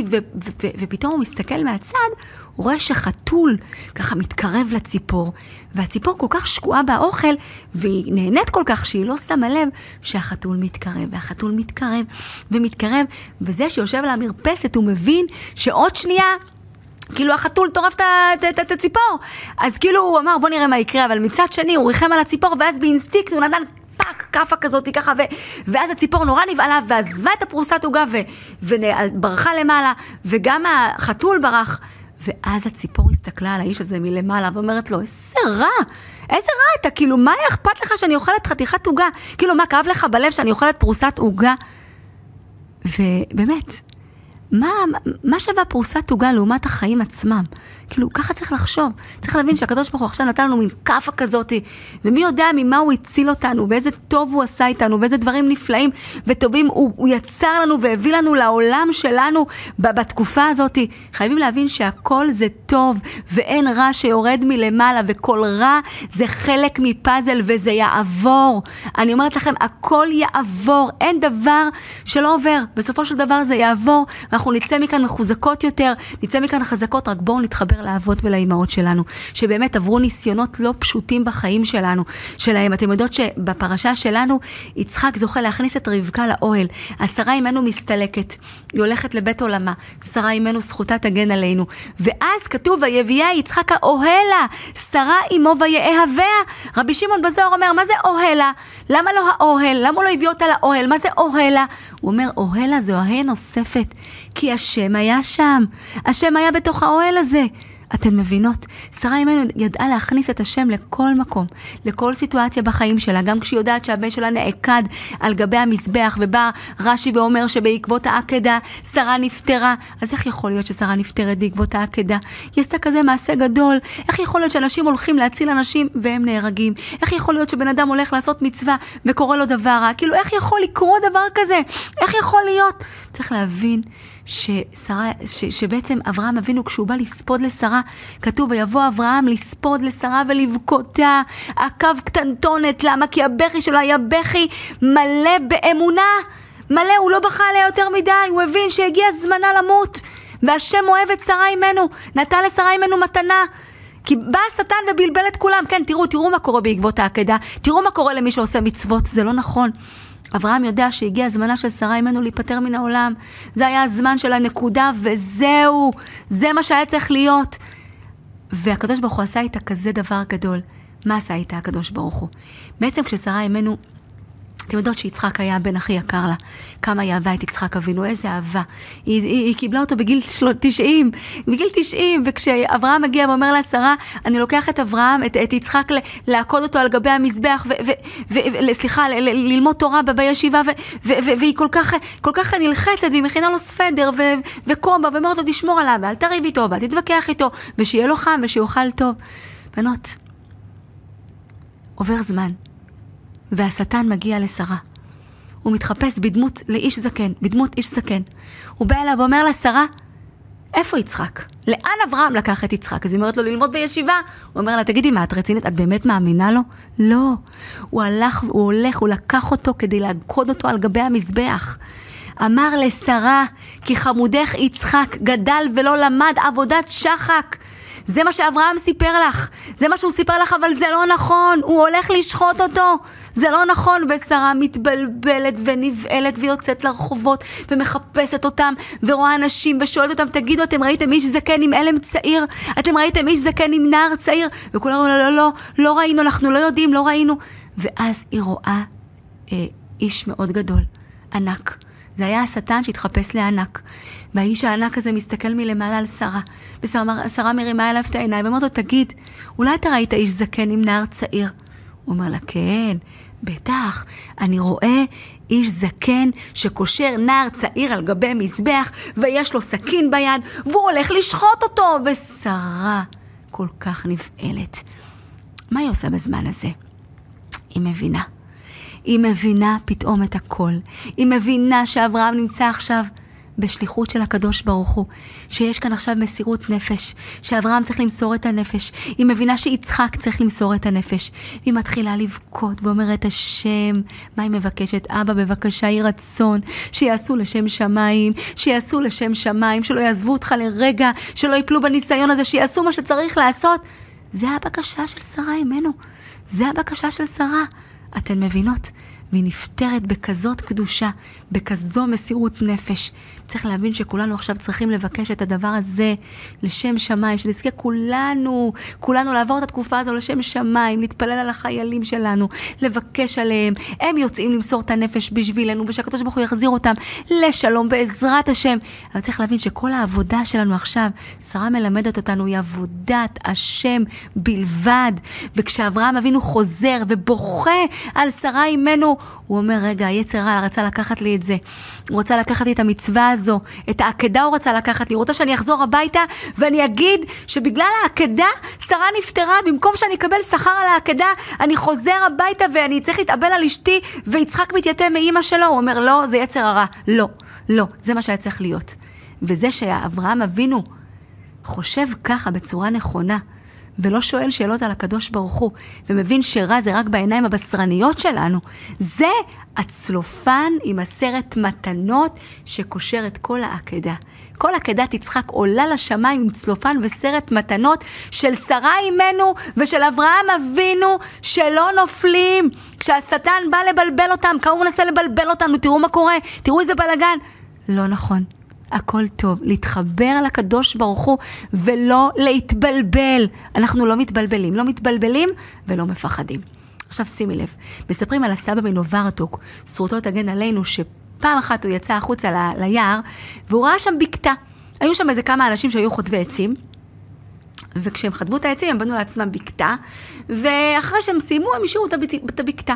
ופתאום הוא מסתכל מהצד, הוא רואה שחתול ככה מתקרב לציפור, והציפור כל כך שקועה באוכל, והיא נהנית כל כך שהיא לא שמה לב שהחתול מתקרב, והחתול מתקרב ומתקרב, וזה שיושב על המרפסת הוא מבין שעוד שנייה כאילו החתול טורף את הציפור. אז כאילו הוא אמר בוא נראה מה יקרה, אבל מצד שני הוא ריחם על הציפור, ואז באינסטינקט הוא נתן פאק, כאפה כזאת ככה, ו... ואז הציפור נורא נבהלה, ועזבה את הפרוסת עוגה, וברחה למעלה, וגם החתול ברח. ואז הציפור הסתכלה על האיש הזה מלמעלה ואומרת לו, איזה רע, איזה רע אתה, כאילו, מה אכפת לך שאני אוכלת חתיכת עוגה? כאילו, מה, כאב לך בלב שאני אוכלת פרוסת עוגה? ובאמת, מה, מה שווה פרוסת עוגה לעומת החיים עצמם? כאילו, ככה צריך לחשוב. צריך להבין שהקדוש ברוך הוא עכשיו נתן לנו מין כאפה כזאתי, ומי יודע ממה הוא הציל אותנו, ואיזה טוב הוא עשה איתנו, ואיזה דברים נפלאים וטובים הוא, הוא יצר לנו והביא לנו לעולם שלנו בתקופה הזאתי. חייבים להבין שהכל זה טוב, ואין רע שיורד מלמעלה, וכל רע זה חלק מפאזל וזה יעבור. אני אומרת לכם, הכל יעבור, אין דבר שלא עובר. בסופו של דבר זה יעבור, ואנחנו נצא מכאן מחוזקות יותר, נצא מכאן חזקות, רק בואו נתחבר לאבות ולאימהות שלנו, שבאמת עברו ניסיונות לא פשוטים בחיים שלנו, שלהם. אתם יודעות שבפרשה שלנו, יצחק זוכה להכניס את רבקה לאוהל. השרה אימנו מסתלקת, היא הולכת לבית עולמה. שרה אימנו זכותה תגן עלינו. ואז כתוב, ויביאה יצחק האוהלה, שרה אימו ויאהביה. רבי שמעון בזוהר אומר, מה זה אוהלה? למה לא האוהל? למה הוא לא הביא אותה לאוהל? מה זה אוהלה? הוא אומר, אוהלה זו אוהל נוספת, כי השם היה שם. השם היה בתוך האוהל הזה. אתן מבינות? שרה אימנו ידעה להכניס את השם לכל מקום, לכל סיטואציה בחיים שלה, גם כשהיא יודעת שהבן שלה נעקד על גבי המזבח, ובא רש"י ואומר שבעקבות העקדה שרה נפטרה. אז איך יכול להיות ששרה נפטרת בעקבות העקדה? היא עשתה כזה מעשה גדול. איך יכול להיות שאנשים הולכים להציל אנשים והם נהרגים? איך יכול להיות שבן אדם הולך לעשות מצווה וקורה לו דבר רע? כאילו, איך יכול לקרות דבר כזה? איך יכול להיות? צריך להבין ששרה, ש, שבעצם אברהם אבינו, כשהוא בא לספוד לשרה, כתוב, ויבוא אברהם לספוד לשרה ולבכותה, עקב קטנטונת, למה? כי הבכי שלו היה בכי מלא באמונה. מלא, הוא לא בכה עליה יותר מדי, הוא הבין שהגיע זמנה למות. והשם אוהב את שרה אימנו, נתן לשרה אימנו מתנה. כי בא השטן ובלבל את כולם. כן, תראו, תראו מה קורה בעקבות העקדה, תראו מה קורה למי שעושה מצוות, זה לא נכון. אברהם יודע שהגיע זמנה של שרה אימנו להיפטר מן העולם. זה היה הזמן של הנקודה, וזהו. זה מה שהיה צריך להיות. והקדוש ברוך הוא עשה איתה כזה דבר גדול. מה עשה איתה הקדוש ברוך הוא? בעצם כששרה אימנו אתם יודעות שיצחק היה הבן הכי יקר לה. כמה היא אהבה את יצחק אבינו, איזה אהבה. היא, היא, היא קיבלה אותו בגיל 90, בגיל 90, וכשאברהם מגיע ואומר לה, שרה, אני לוקח את אברהם, את, את יצחק, לעקוד אותו על גבי המזבח, וסליחה, ללמוד תורה בישיבה, והיא כל כך, כל כך נלחצת, והיא מכינה לו ספדר וכובע, ואומרת לו, תשמור עליו, ואל תריב איתו, ואל תתווכח איתו, ושיהיה לו חם ושיאכל טוב. בנות, עובר זמן. והשטן מגיע לשרה. הוא מתחפש בדמות לאיש זקן, בדמות איש זקן. הוא בא אליו ואומר לה, שרה, איפה יצחק? לאן אברהם לקח את יצחק? אז היא אומרת לו ללמוד בישיבה. הוא אומר לה, תגידי, מה, את רצינית? את באמת מאמינה לו? לא. הוא הלך, הוא הולך, הוא לקח אותו כדי לעקוד אותו על גבי המזבח. אמר לשרה, כי חמודך יצחק גדל ולא למד עבודת שחק. זה מה שאברהם סיפר לך, זה מה שהוא סיפר לך, אבל זה לא נכון, הוא הולך לשחוט אותו. זה לא נכון, ושרה מתבלבלת ונבהלת ויוצאת לרחובות ומחפשת אותם ורואה אנשים ושואלת אותם, תגידו, אתם ראיתם איש זקן עם אלם צעיר? אתם ראיתם איש זקן עם נער צעיר? וכולם אומרים, לא, לא, לא, לא ראינו, אנחנו לא יודעים, לא ראינו. ואז היא רואה אה, איש מאוד גדול, ענק. זה היה השטן שהתחפש לענק. והאיש הענק הזה מסתכל מלמעלה על שרה, ושרה מרימה אליו את העיניים ואומרת לו, תגיד, אולי אתה ראית איש זקן עם נער צעיר? הוא אומר לה, כן, בטח, אני רואה איש זקן שקושר נער צעיר על גבי מזבח, ויש לו סכין ביד, והוא הולך לשחוט אותו, ושרה כל כך נבהלת. מה היא עושה בזמן הזה? היא מבינה. היא מבינה פתאום את הכל. היא מבינה שאברהם נמצא עכשיו בשליחות של הקדוש ברוך הוא, שיש כאן עכשיו מסירות נפש, שאברהם צריך למסור את הנפש, היא מבינה שיצחק צריך למסור את הנפש, היא מתחילה לבכות ואומרת, השם, מה היא מבקשת? אבא, בבקשה, יהי רצון, שיעשו לשם שמיים, שיעשו לשם שמיים, שלא יעזבו אותך לרגע, שלא יפלו בניסיון הזה, שיעשו מה שצריך לעשות. זה הבקשה של שרה אימנו, זה הבקשה של שרה. אתן מבינות? והיא נפטרת בכזאת קדושה, בכזו מסירות נפש. צריך להבין שכולנו עכשיו צריכים לבקש את הדבר הזה לשם שמיים, שנזכה כולנו, כולנו לעבור את התקופה הזו לשם שמיים, להתפלל על החיילים שלנו, לבקש עליהם. הם יוצאים למסור את הנפש בשבילנו, ושהקדוש ברוך הוא יחזיר אותם לשלום בעזרת השם. אבל צריך להבין שכל העבודה שלנו עכשיו, שרה מלמדת אותנו, היא עבודת השם בלבד. וכשאברהם אבינו חוזר ובוכה על שרה אימנו, הוא אומר, רגע, היצר רע רצה לקחת לי את זה. הוא רוצה לקחת לי את המצווה הזו, את העקדה הוא רצה לקחת לי. הוא רוצה שאני אחזור הביתה ואני אגיד שבגלל העקדה שרה נפטרה, במקום שאני אקבל שכר על העקדה, אני חוזר הביתה ואני צריך להתאבל על אשתי, ויצחק מתייתם מאימא שלו. הוא אומר, לא, זה יצר הרע. לא, לא, זה מה שהיה צריך להיות. וזה שאברהם אבינו חושב ככה בצורה נכונה, ולא שואל שאלות על הקדוש ברוך הוא, ומבין שרע זה רק בעיניים הבשרניות שלנו, זה הצלופן עם עשרת מתנות שקושר את כל העקדה. כל עקדת יצחק עולה לשמיים עם צלופן וסרט מתנות של שרה אימנו ושל אברהם אבינו שלא נופלים. כשהשטן בא לבלבל אותם, כמה הוא מנסה לבלבל אותנו, תראו מה קורה, תראו איזה בלאגן. לא נכון. הכל טוב, להתחבר לקדוש ברוך הוא ולא להתבלבל. אנחנו לא מתבלבלים, לא מתבלבלים ולא מפחדים. עכשיו שימי לב, מספרים על הסבא מנוברטוק, זכותו תגן עלינו, שפעם אחת הוא יצא החוצה ל- ליער, והוא ראה שם בקתה. היו שם איזה כמה אנשים שהיו חוטבי עצים, וכשהם חטבו את העצים הם בנו לעצמם בקתה, ואחרי שהם סיימו הם השאירו את הבקתה.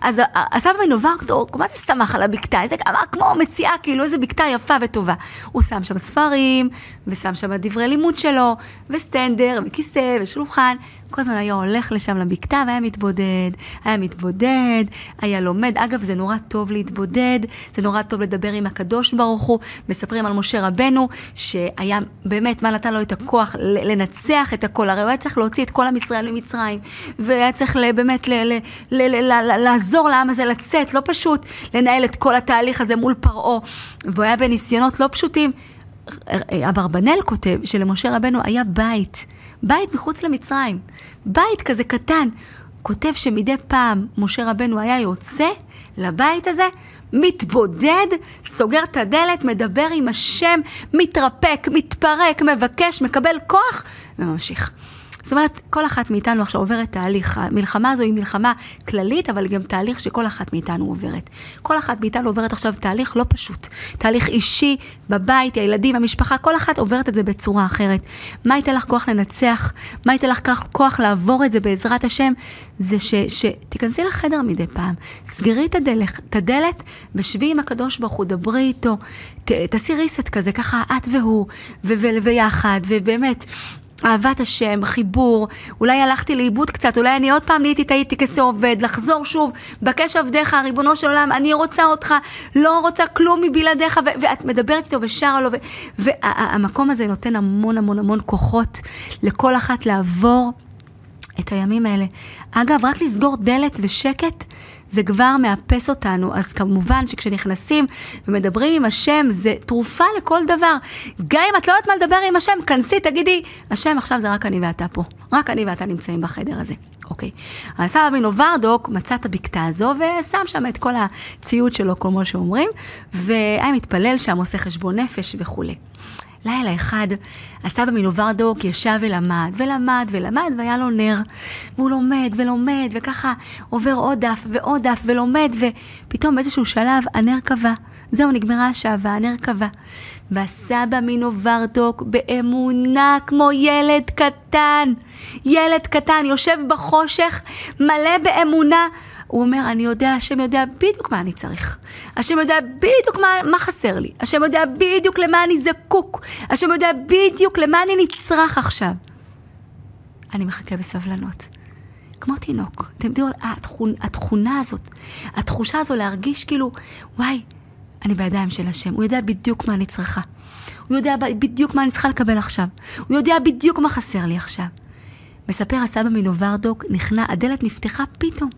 אז הסבא מנוברטוק, מה זה שמח על הבקתה? איזה כמה כמו מציאה, כאילו איזה בקתה יפה וטובה. הוא שם שם ספרים, ושם שם דברי לימוד שלו, וסטנדר, וכיסא, ושולחן. כל הזמן היה הולך לשם לבקתה והיה מתבודד, היה מתבודד, היה לומד. אגב, זה נורא טוב להתבודד, זה נורא טוב לדבר עם הקדוש ברוך הוא. מספרים על משה רבנו, שהיה באמת, מה נתן לו את הכוח לנצח את הכל. הרי הוא היה צריך להוציא את כל עם ישראל ממצרים, והיה צריך באמת לעזור לעם הזה לצאת, לא פשוט לנהל את כל התהליך הזה מול פרעה. והוא היה בניסיונות לא פשוטים. אברבנאל כותב שלמשה רבנו היה בית, בית מחוץ למצרים, בית כזה קטן. כותב שמדי פעם משה רבנו היה יוצא לבית הזה, מתבודד, סוגר את הדלת, מדבר עם השם, מתרפק, מתפרק, מבקש, מקבל כוח וממשיך. זאת אומרת, כל אחת מאיתנו עכשיו עוברת תהליך. המלחמה הזו היא מלחמה כללית, אבל גם תהליך שכל אחת מאיתנו עוברת. כל אחת מאיתנו עוברת עכשיו תהליך לא פשוט. תהליך אישי, בבית, הילדים, המשפחה, כל אחת עוברת את זה בצורה אחרת. מה ייתן לך כוח לנצח? מה ייתן לך כוח לעבור את זה בעזרת השם? זה ש, שתיכנסי לחדר מדי פעם, סגרי את הדלת, את הדלת ושבי עם הקדוש ברוך הוא, דברי איתו, תעשי ריסט כזה, ככה את והוא, ויחד, ובאמת, אהבת השם, חיבור, אולי הלכתי לאיבוד קצת, אולי אני עוד פעם נהייתי טעיתי כעובד, לחזור שוב, בקש עבדיך, ריבונו של עולם, אני רוצה אותך, לא רוצה כלום מבלעדיך, ו- ואת מדברת איתו ושרה לו, והמקום הזה נותן המון המון המון כוחות לכל אחת לעבור את הימים האלה. אגב, רק לסגור דלת ושקט, זה כבר מאפס אותנו. אז כמובן שכשנכנסים ומדברים עם השם, זה תרופה לכל דבר. גם אם את לא יודעת מה לדבר עם השם, כנסי, תגידי, השם, עכשיו זה רק אני ואתה פה. רק אני ואתה נמצאים בחדר הזה. אוקיי. אז סבא בינו ורדוק מצא את הבקתה הזו ושם שם את כל הציוד שלו, כמו שאומרים, והיה מתפלל שם, עושה חשבון נפש וכולי. לילה אחד, הסבא מנוברדוק ישב ולמד, ולמד ולמד, והיה לו נר. והוא לומד ולומד, וככה עובר עוד דף ועוד דף ולומד, ופתאום באיזשהו שלב הנר קבע. זהו, נגמרה השעה והנר קבע. והסבא מנוברדוק באמונה כמו ילד קטן. ילד קטן יושב בחושך, מלא באמונה. הוא אומר, אני יודע, השם יודע בדיוק מה אני צריך. השם יודע בדיוק מה, מה חסר לי. השם יודע בדיוק למה אני זקוק. השם יודע בדיוק למה אני נצרך עכשיו. אני מחכה בסבלנות. כמו תינוק. אתם יודעים, התכונה, התכונה הזאת, התחושה הזו להרגיש כאילו, וואי, אני בידיים של השם. הוא יודע בדיוק מה אני צריכה. הוא יודע בדיוק מה אני צריכה לקבל עכשיו. הוא יודע בדיוק מה חסר לי עכשיו. מספר הסבא מנוברדוק, נכנע, הדלת נפתחה פתאום.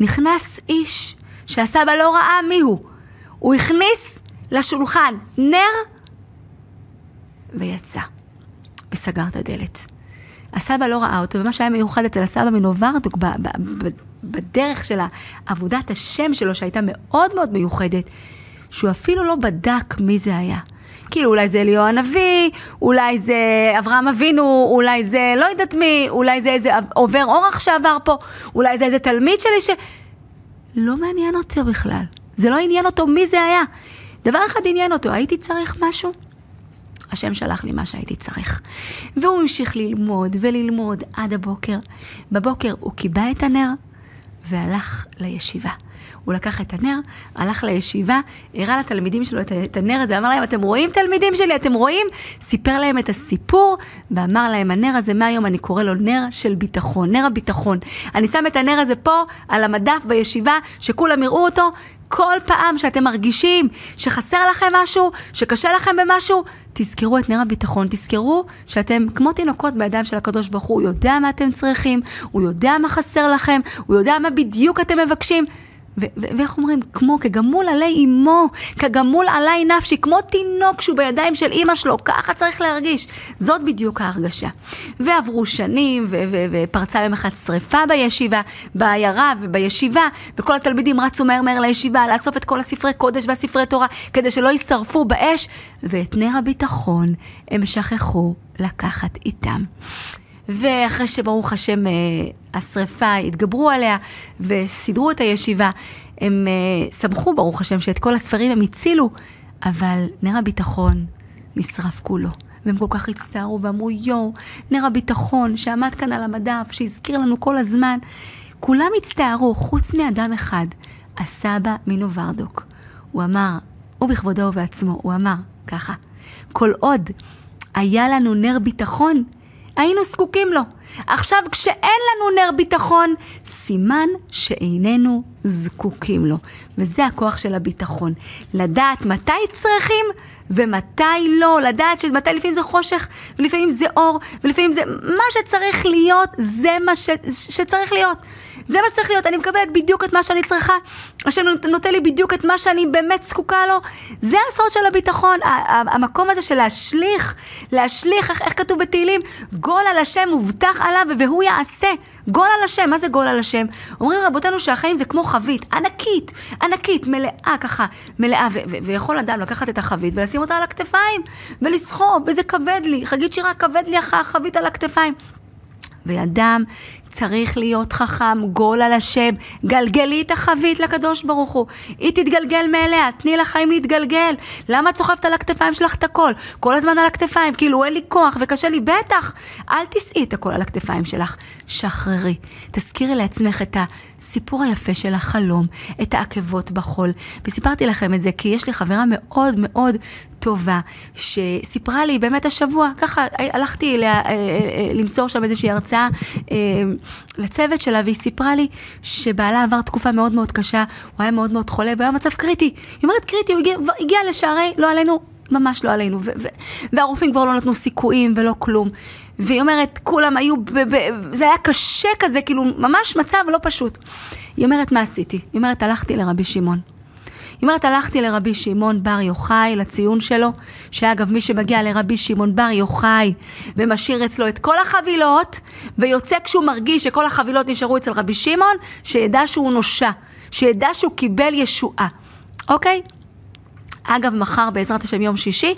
נכנס איש שהסבא לא ראה מיהו. הוא הכניס לשולחן נר ויצא. וסגר את הדלת. הסבא לא ראה אותו, ומה שהיה מיוחד אצל הסבא מנוברדוק בדרך של עבודת השם שלו, שהייתה מאוד מאוד מיוחדת, שהוא אפילו לא בדק מי זה היה. כאילו אולי זה אליהו הנביא, אולי זה אברהם אבינו, אולי זה לא יודעת מי, אולי זה איזה עובר אורח שעבר פה, אולי זה איזה תלמיד שלי ש... לא מעניין אותו בכלל. זה לא עניין אותו מי זה היה. דבר אחד עניין אותו, הייתי צריך משהו? השם שלח לי מה שהייתי צריך. והוא המשיך ללמוד וללמוד עד הבוקר. בבוקר הוא קיבע את הנר והלך לישיבה. הוא לקח את הנר, הלך לישיבה, הראה לתלמידים שלו את הנר הזה, אמר להם, אתם רואים תלמידים שלי, אתם רואים? סיפר להם את הסיפור, ואמר להם, הנר הזה מהיום אני קורא לו נר של ביטחון, נר הביטחון. אני שם את הנר הזה פה, על המדף בישיבה, שכולם יראו אותו. כל פעם שאתם מרגישים שחסר לכם משהו, שקשה לכם במשהו, תזכרו את נר הביטחון, תזכרו שאתם כמו תינוקות בידיים של הקדוש ברוך הוא, הוא יודע מה אתם צריכים, הוא יודע מה חסר לכם, הוא יודע מה בדיוק אתם מבקשים. ואיך אומרים? כמו כגמול עלי אמו, כגמול עלי נפשי, כמו תינוק שהוא בידיים של אימא שלו, ככה צריך להרגיש. זאת בדיוק ההרגשה. ועברו שנים, ופרצה יום אחד שריפה בישיבה, בעיירה ובישיבה, וכל התלמידים רצו מהר מהר לישיבה, לאסוף את כל הספרי קודש והספרי תורה, כדי שלא יישרפו באש, ואת נר הביטחון הם שכחו לקחת איתם. ואחרי שברוך השם אה, השריפה התגברו עליה וסידרו את הישיבה, הם uh, שמחו ברוך השם שאת כל הספרים הם הצילו, אבל נר הביטחון נשרף כולו. והם כל כך הצטערו ואמרו, יואו, נר הביטחון שעמד כאן על המדף, שהזכיר לנו כל הזמן. כולם הצטערו, חוץ מאדם אחד, הסבא מינו ורדוק. הוא אמר, הוא בכבודו ובעצמו, הוא אמר ככה, כל עוד היה לנו נר ביטחון, היינו זקוקים לו. עכשיו, כשאין לנו נר ביטחון, סימן שאיננו זקוקים לו. וזה הכוח של הביטחון. לדעת מתי צריכים ומתי לא. לדעת שמתי לפעמים זה חושך, ולפעמים זה אור, ולפעמים זה... מה שצריך להיות, זה מה ש... שצריך להיות. זה מה שצריך להיות, אני מקבלת בדיוק את מה שאני צריכה, השם נותן לי בדיוק את מה שאני באמת זקוקה לו. זה הסוד של הביטחון, המקום הזה של להשליך, להשליך, איך, איך כתוב בתהילים? גול על השם מובטח עליו והוא יעשה. גול על השם, מה זה גול על השם? אומרים רבותינו שהחיים זה כמו חבית, ענקית, ענקית, מלאה ככה, מלאה, ויכול אדם לקחת את החבית ולשים אותה על הכתפיים, ולסחוב, וזה כבד לי, חגית שירה, כבד לי החבית על הכתפיים. ואדם צריך להיות חכם, גול על השם, גלגלי את החבית לקדוש ברוך הוא. היא תתגלגל מאליה, תני לחיים להתגלגל. למה את סוחבת על הכתפיים שלך את הכל? כל הזמן על הכתפיים, כאילו אין לי כוח וקשה לי, בטח. אל תישאי את הכל על הכתפיים שלך, שחררי. תזכירי לעצמך את הסיפור היפה של החלום, את העקבות בחול. וסיפרתי לכם את זה כי יש לי חברה מאוד מאוד טובה, שסיפרה לי באמת השבוע, ככה הלכתי לה, אה, אה, אה, למסור שם איזושהי הרצאה לצוות שלה, והיא סיפרה לי שבעלה עבר תקופה מאוד מאוד קשה, הוא היה מאוד מאוד חולה, והיה מצב קריטי. היא אומרת קריטי, הוא הגיע, הגיע לשערי, לא עלינו, ממש לא עלינו, ו- ו- והרופאים כבר לא נתנו סיכויים ולא כלום. והיא אומרת, כולם היו, ב- ב- זה היה קשה כזה, כאילו, ממש מצב לא פשוט. היא אומרת, מה עשיתי? היא אומרת, הלכתי לרבי שמעון. היא אומרת, הלכתי לרבי שמעון בר יוחאי, לציון שלו, שאגב, מי שמגיע לרבי שמעון בר יוחאי ומשאיר אצלו את כל החבילות, ויוצא כשהוא מרגיש שכל החבילות נשארו אצל רבי שמעון, שידע שהוא נושע, שידע שהוא קיבל ישועה, אוקיי? אגב, מחר בעזרת השם יום שישי,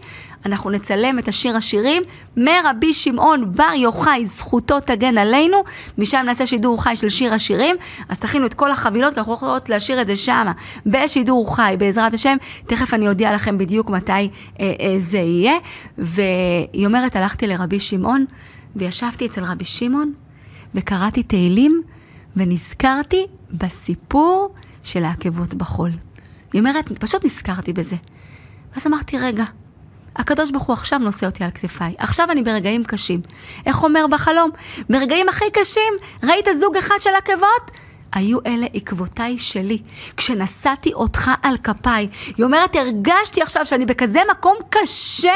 אנחנו נצלם את השיר השירים מרבי שמעון בר יוחאי, זכותו תגן עלינו, משם נעשה שידור חי של שיר השירים, אז תכינו את כל החבילות, כי אנחנו יכולות להשאיר את זה שמה, בשידור חי, בעזרת השם, תכף אני אודיע לכם בדיוק מתי אה, אה, זה יהיה. והיא אומרת, הלכתי לרבי שמעון, וישבתי אצל רבי שמעון, וקראתי תהילים, ונזכרתי בסיפור של העקבות בחול. היא אומרת, פשוט נזכרתי בזה. ואז אמרתי, רגע, הקדוש ברוך הוא עכשיו נושא אותי על כתפיי. עכשיו אני ברגעים קשים. איך אומר בחלום? ברגעים הכי קשים, ראית זוג אחד של עקבות? היו אלה עקבותיי שלי. כשנשאתי אותך על כפיי, היא אומרת, הרגשתי עכשיו שאני בכזה מקום קשה,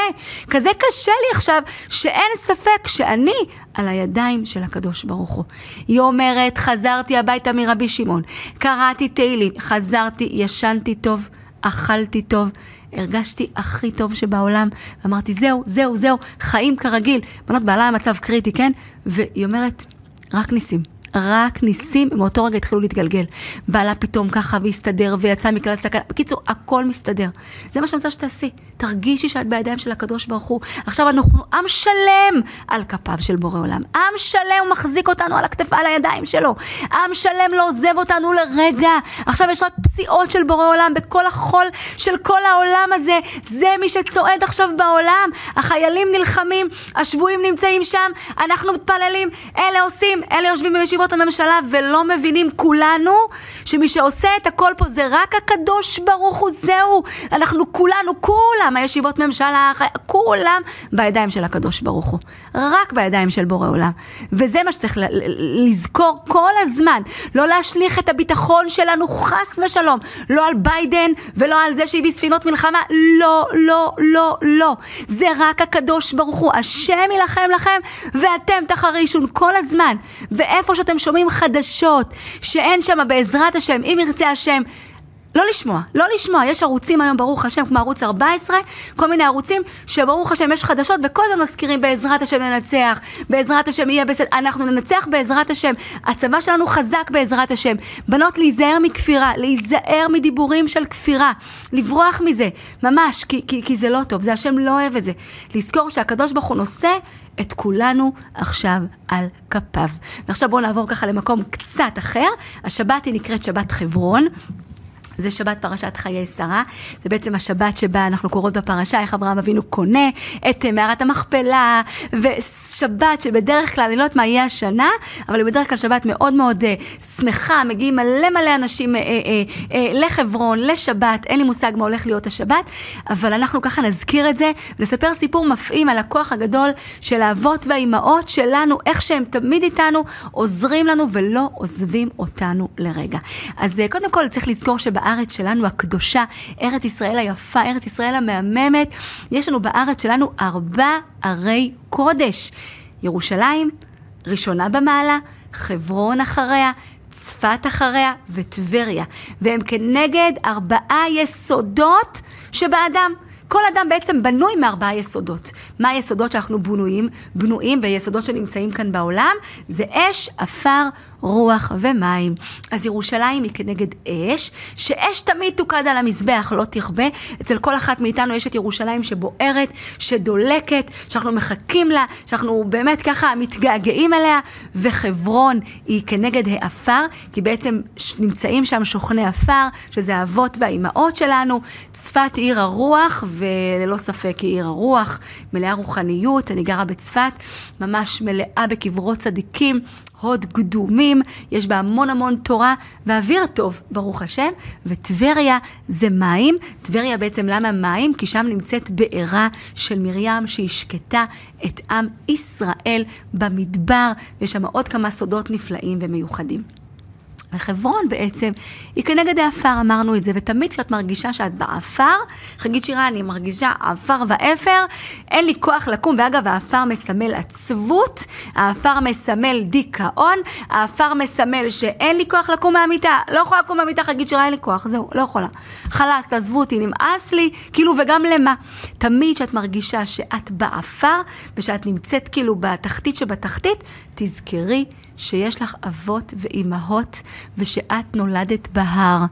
כזה קשה לי עכשיו, שאין ספק שאני על הידיים של הקדוש ברוך הוא. היא אומרת, חזרתי הביתה מרבי שמעון, קראתי תהילים, חזרתי, ישנתי טוב, אכלתי טוב. הרגשתי הכי טוב שבעולם, אמרתי, זהו, זהו, זהו, חיים כרגיל. בנות בעלה מצב קריטי, כן? והיא אומרת, רק ניסים. רק ניסים מאותו רגע התחילו להתגלגל. בעלה פתאום ככה והסתדר ויצא מכלל סכנה. בקיצור, הכל מסתדר. זה מה שאני רוצה שתעשי. תרגישי שאת בידיים של הקדוש ברוך הוא. עכשיו אנחנו עם שלם על כפיו של בורא עולם. עם שלם מחזיק אותנו על הכתפה, על הידיים שלו. עם שלם לא עוזב אותנו לרגע. עכשיו יש רק פסיעות של בורא עולם בכל החול של כל העולם הזה. זה מי שצועד עכשיו בעולם. החיילים נלחמים, השבויים נמצאים שם, אנחנו מתפללים, אלה עושים, אלה יושבים בישיבות הממשלה ולא מבינים כולנו שמי שעושה את הכל פה זה רק הקדוש ברוך הוא, זהו. אנחנו כולנו, כולם, הישיבות ממשלה, כולם בידיים של הקדוש ברוך הוא. רק בידיים של בורא עולם. וזה מה שצריך לזכור כל הזמן. לא להשליך את הביטחון שלנו חס ושלום. לא על ביידן ולא על זה שהביא ספינות מלחמה. לא, לא, לא, לא. זה רק הקדוש ברוך הוא. השם יילחם לכם ואתם תחרישו כל הזמן. ואיפה שאתם שומעים חדשות שאין שם בעזרת השם, אם ירצה השם, לא לשמוע, לא לשמוע. יש ערוצים היום, ברוך השם, כמו ערוץ 14, כל מיני ערוצים שברוך השם יש חדשות, וכל הזמן מזכירים בעזרת השם ננצח, בעזרת השם יהיה בסדר. אנחנו ננצח בעזרת השם. הצבא שלנו חזק בעזרת השם. בנות, להיזהר מכפירה, להיזהר מדיבורים של כפירה, לברוח מזה, ממש, כי, כי, כי זה לא טוב, זה השם לא אוהב את זה. לזכור שהקדוש ברוך הוא נושא את כולנו עכשיו על כפיו. ועכשיו בואו נעבור ככה למקום קצת אחר. השבת היא נקראת שבת חברון. זה שבת פרשת חיי שרה. זה בעצם השבת שבה אנחנו קוראות בפרשה איך אברהם אבינו קונה את אה, מערת המכפלה, ושבת שבדרך כלל, אני לא יודעת מה יהיה השנה, אבל היא בדרך כלל שבת מאוד מאוד uh, שמחה, מגיעים מלא מלא אנשים uh, uh, uh, uh, לחברון, לשבת, אין לי מושג מה הולך להיות השבת, אבל אנחנו ככה נזכיר את זה, ונספר סיפור מפעים על הכוח הגדול של האבות והאימהות שלנו, איך שהם תמיד איתנו, עוזרים לנו ולא עוזבים אותנו לרגע. אז uh, קודם כל צריך לזכור שבארץ... בארץ שלנו הקדושה, ארץ ישראל היפה, ארץ ישראל המהממת. יש לנו בארץ שלנו ארבע ערי קודש. ירושלים, ראשונה במעלה, חברון אחריה, צפת אחריה וטבריה. והם כנגד ארבעה יסודות שבאדם. כל אדם בעצם בנוי מארבעה יסודות. מה היסודות שאנחנו בנויים? בנויים ביסודות שנמצאים כאן בעולם? זה אש, עפר, רוח ומים. אז ירושלים היא כנגד אש, שאש תמיד תוקד על המזבח, לא תכבה. אצל כל אחת מאיתנו יש את ירושלים שבוערת, שדולקת, שאנחנו מחכים לה, שאנחנו באמת ככה מתגעגעים אליה, וחברון היא כנגד העפר, כי בעצם נמצאים שם שוכני עפר, שזה האבות והאימהות שלנו. צפת עיר הרוח, וללא ספק היא עיר הרוח, מלאה רוחניות, אני גרה בצפת, ממש מלאה בקברות צדיקים. הוד קדומים, יש בה המון המון תורה ואוויר טוב, ברוך השם, וטבריה זה מים. טבריה בעצם למה מים? כי שם נמצאת בעירה של מרים שהשקטה את עם ישראל במדבר, ויש שם עוד כמה סודות נפלאים ומיוחדים. וחברון בעצם היא כנגד העפר, אמרנו את זה, ותמיד כשאת מרגישה שאת בעפר, חגית שירה, אני מרגישה עפר ואפר, אין לי כוח לקום, ואגב, העפר מסמל עצבות, העפר מסמל דיכאון, העפר מסמל שאין לי כוח לקום מהמיטה, לא יכולה לקום מהמיטה, חגית שירה, אין לי כוח, זהו, לא יכולה. חלאס, תעזבו אותי, נמאס לי, כאילו, וגם למה? תמיד כשאת מרגישה שאת בעפר, ושאת נמצאת כאילו בתחתית שבתחתית, תזכרי שיש לך אבות ואימהות ושאת נולדת בהר.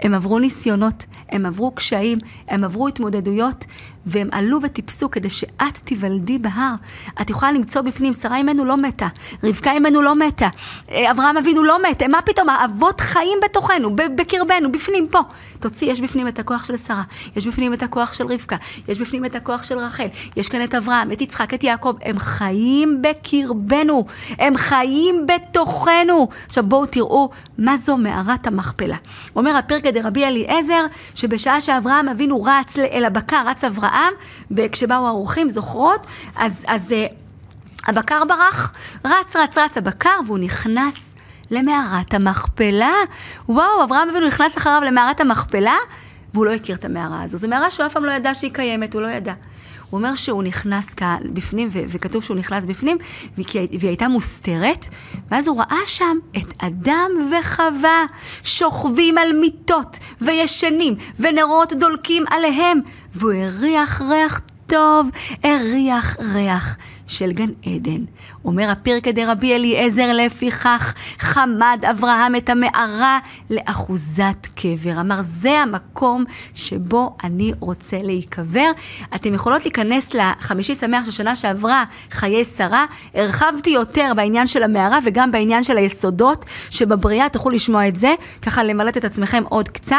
הם עברו ניסיונות, הם עברו קשיים, הם עברו התמודדויות, והם עלו וטיפסו כדי שאת תיוולדי בהר. את יכולה למצוא בפנים, שרה אימנו לא מתה, רבקה אימנו לא מתה, אה, אברהם אבינו לא מת, מה פתאום, האבות חיים בתוכנו, בקרבנו, בפנים, פה. תוציא, יש בפנים את הכוח של שרה, יש בפנים את הכוח של רבקה, יש בפנים את הכוח של רחל, יש כאן את אברהם, את יצחק, את יעקב, הם חיים בקרבנו, הם חיים בתוכנו. עכשיו בואו תראו מה זו מערת המכפלה. אומר הפרק דרבי אליעזר, שבשעה שאברהם אבינו רץ אל הבקר, רץ אברהם, אברהם, וכשבאו האורחים, זוכרות? אז, אז uh, הבקר ברח, רץ, רץ, רץ הבקר, והוא נכנס למערת המכפלה. וואו, אברהם אבינו נכנס אחריו למערת המכפלה, והוא לא הכיר את המערה הזו. זו מערה שהוא אף פעם לא ידע שהיא קיימת, הוא לא ידע. הוא אומר שהוא נכנס כאן בפנים, ו- וכתוב שהוא נכנס בפנים, והיא, והיא הייתה מוסתרת, ואז הוא ראה שם את אדם וחווה שוכבים על מיטות וישנים, ונרות דולקים עליהם, והוא הריח ריח טוב, הריח ריח של גן עדן. אומר הפרקא דרבי אליעזר, לפיכך חמד אברהם את המערה לאחוזת קבר. אמר, זה המקום שבו אני רוצה להיקבר. אתם יכולות להיכנס לחמישי שמח של שנה שעברה, חיי שרה. הרחבתי יותר בעניין של המערה וגם בעניין של היסודות שבבריאה, תוכלו לשמוע את זה, ככה למלט את עצמכם עוד קצת.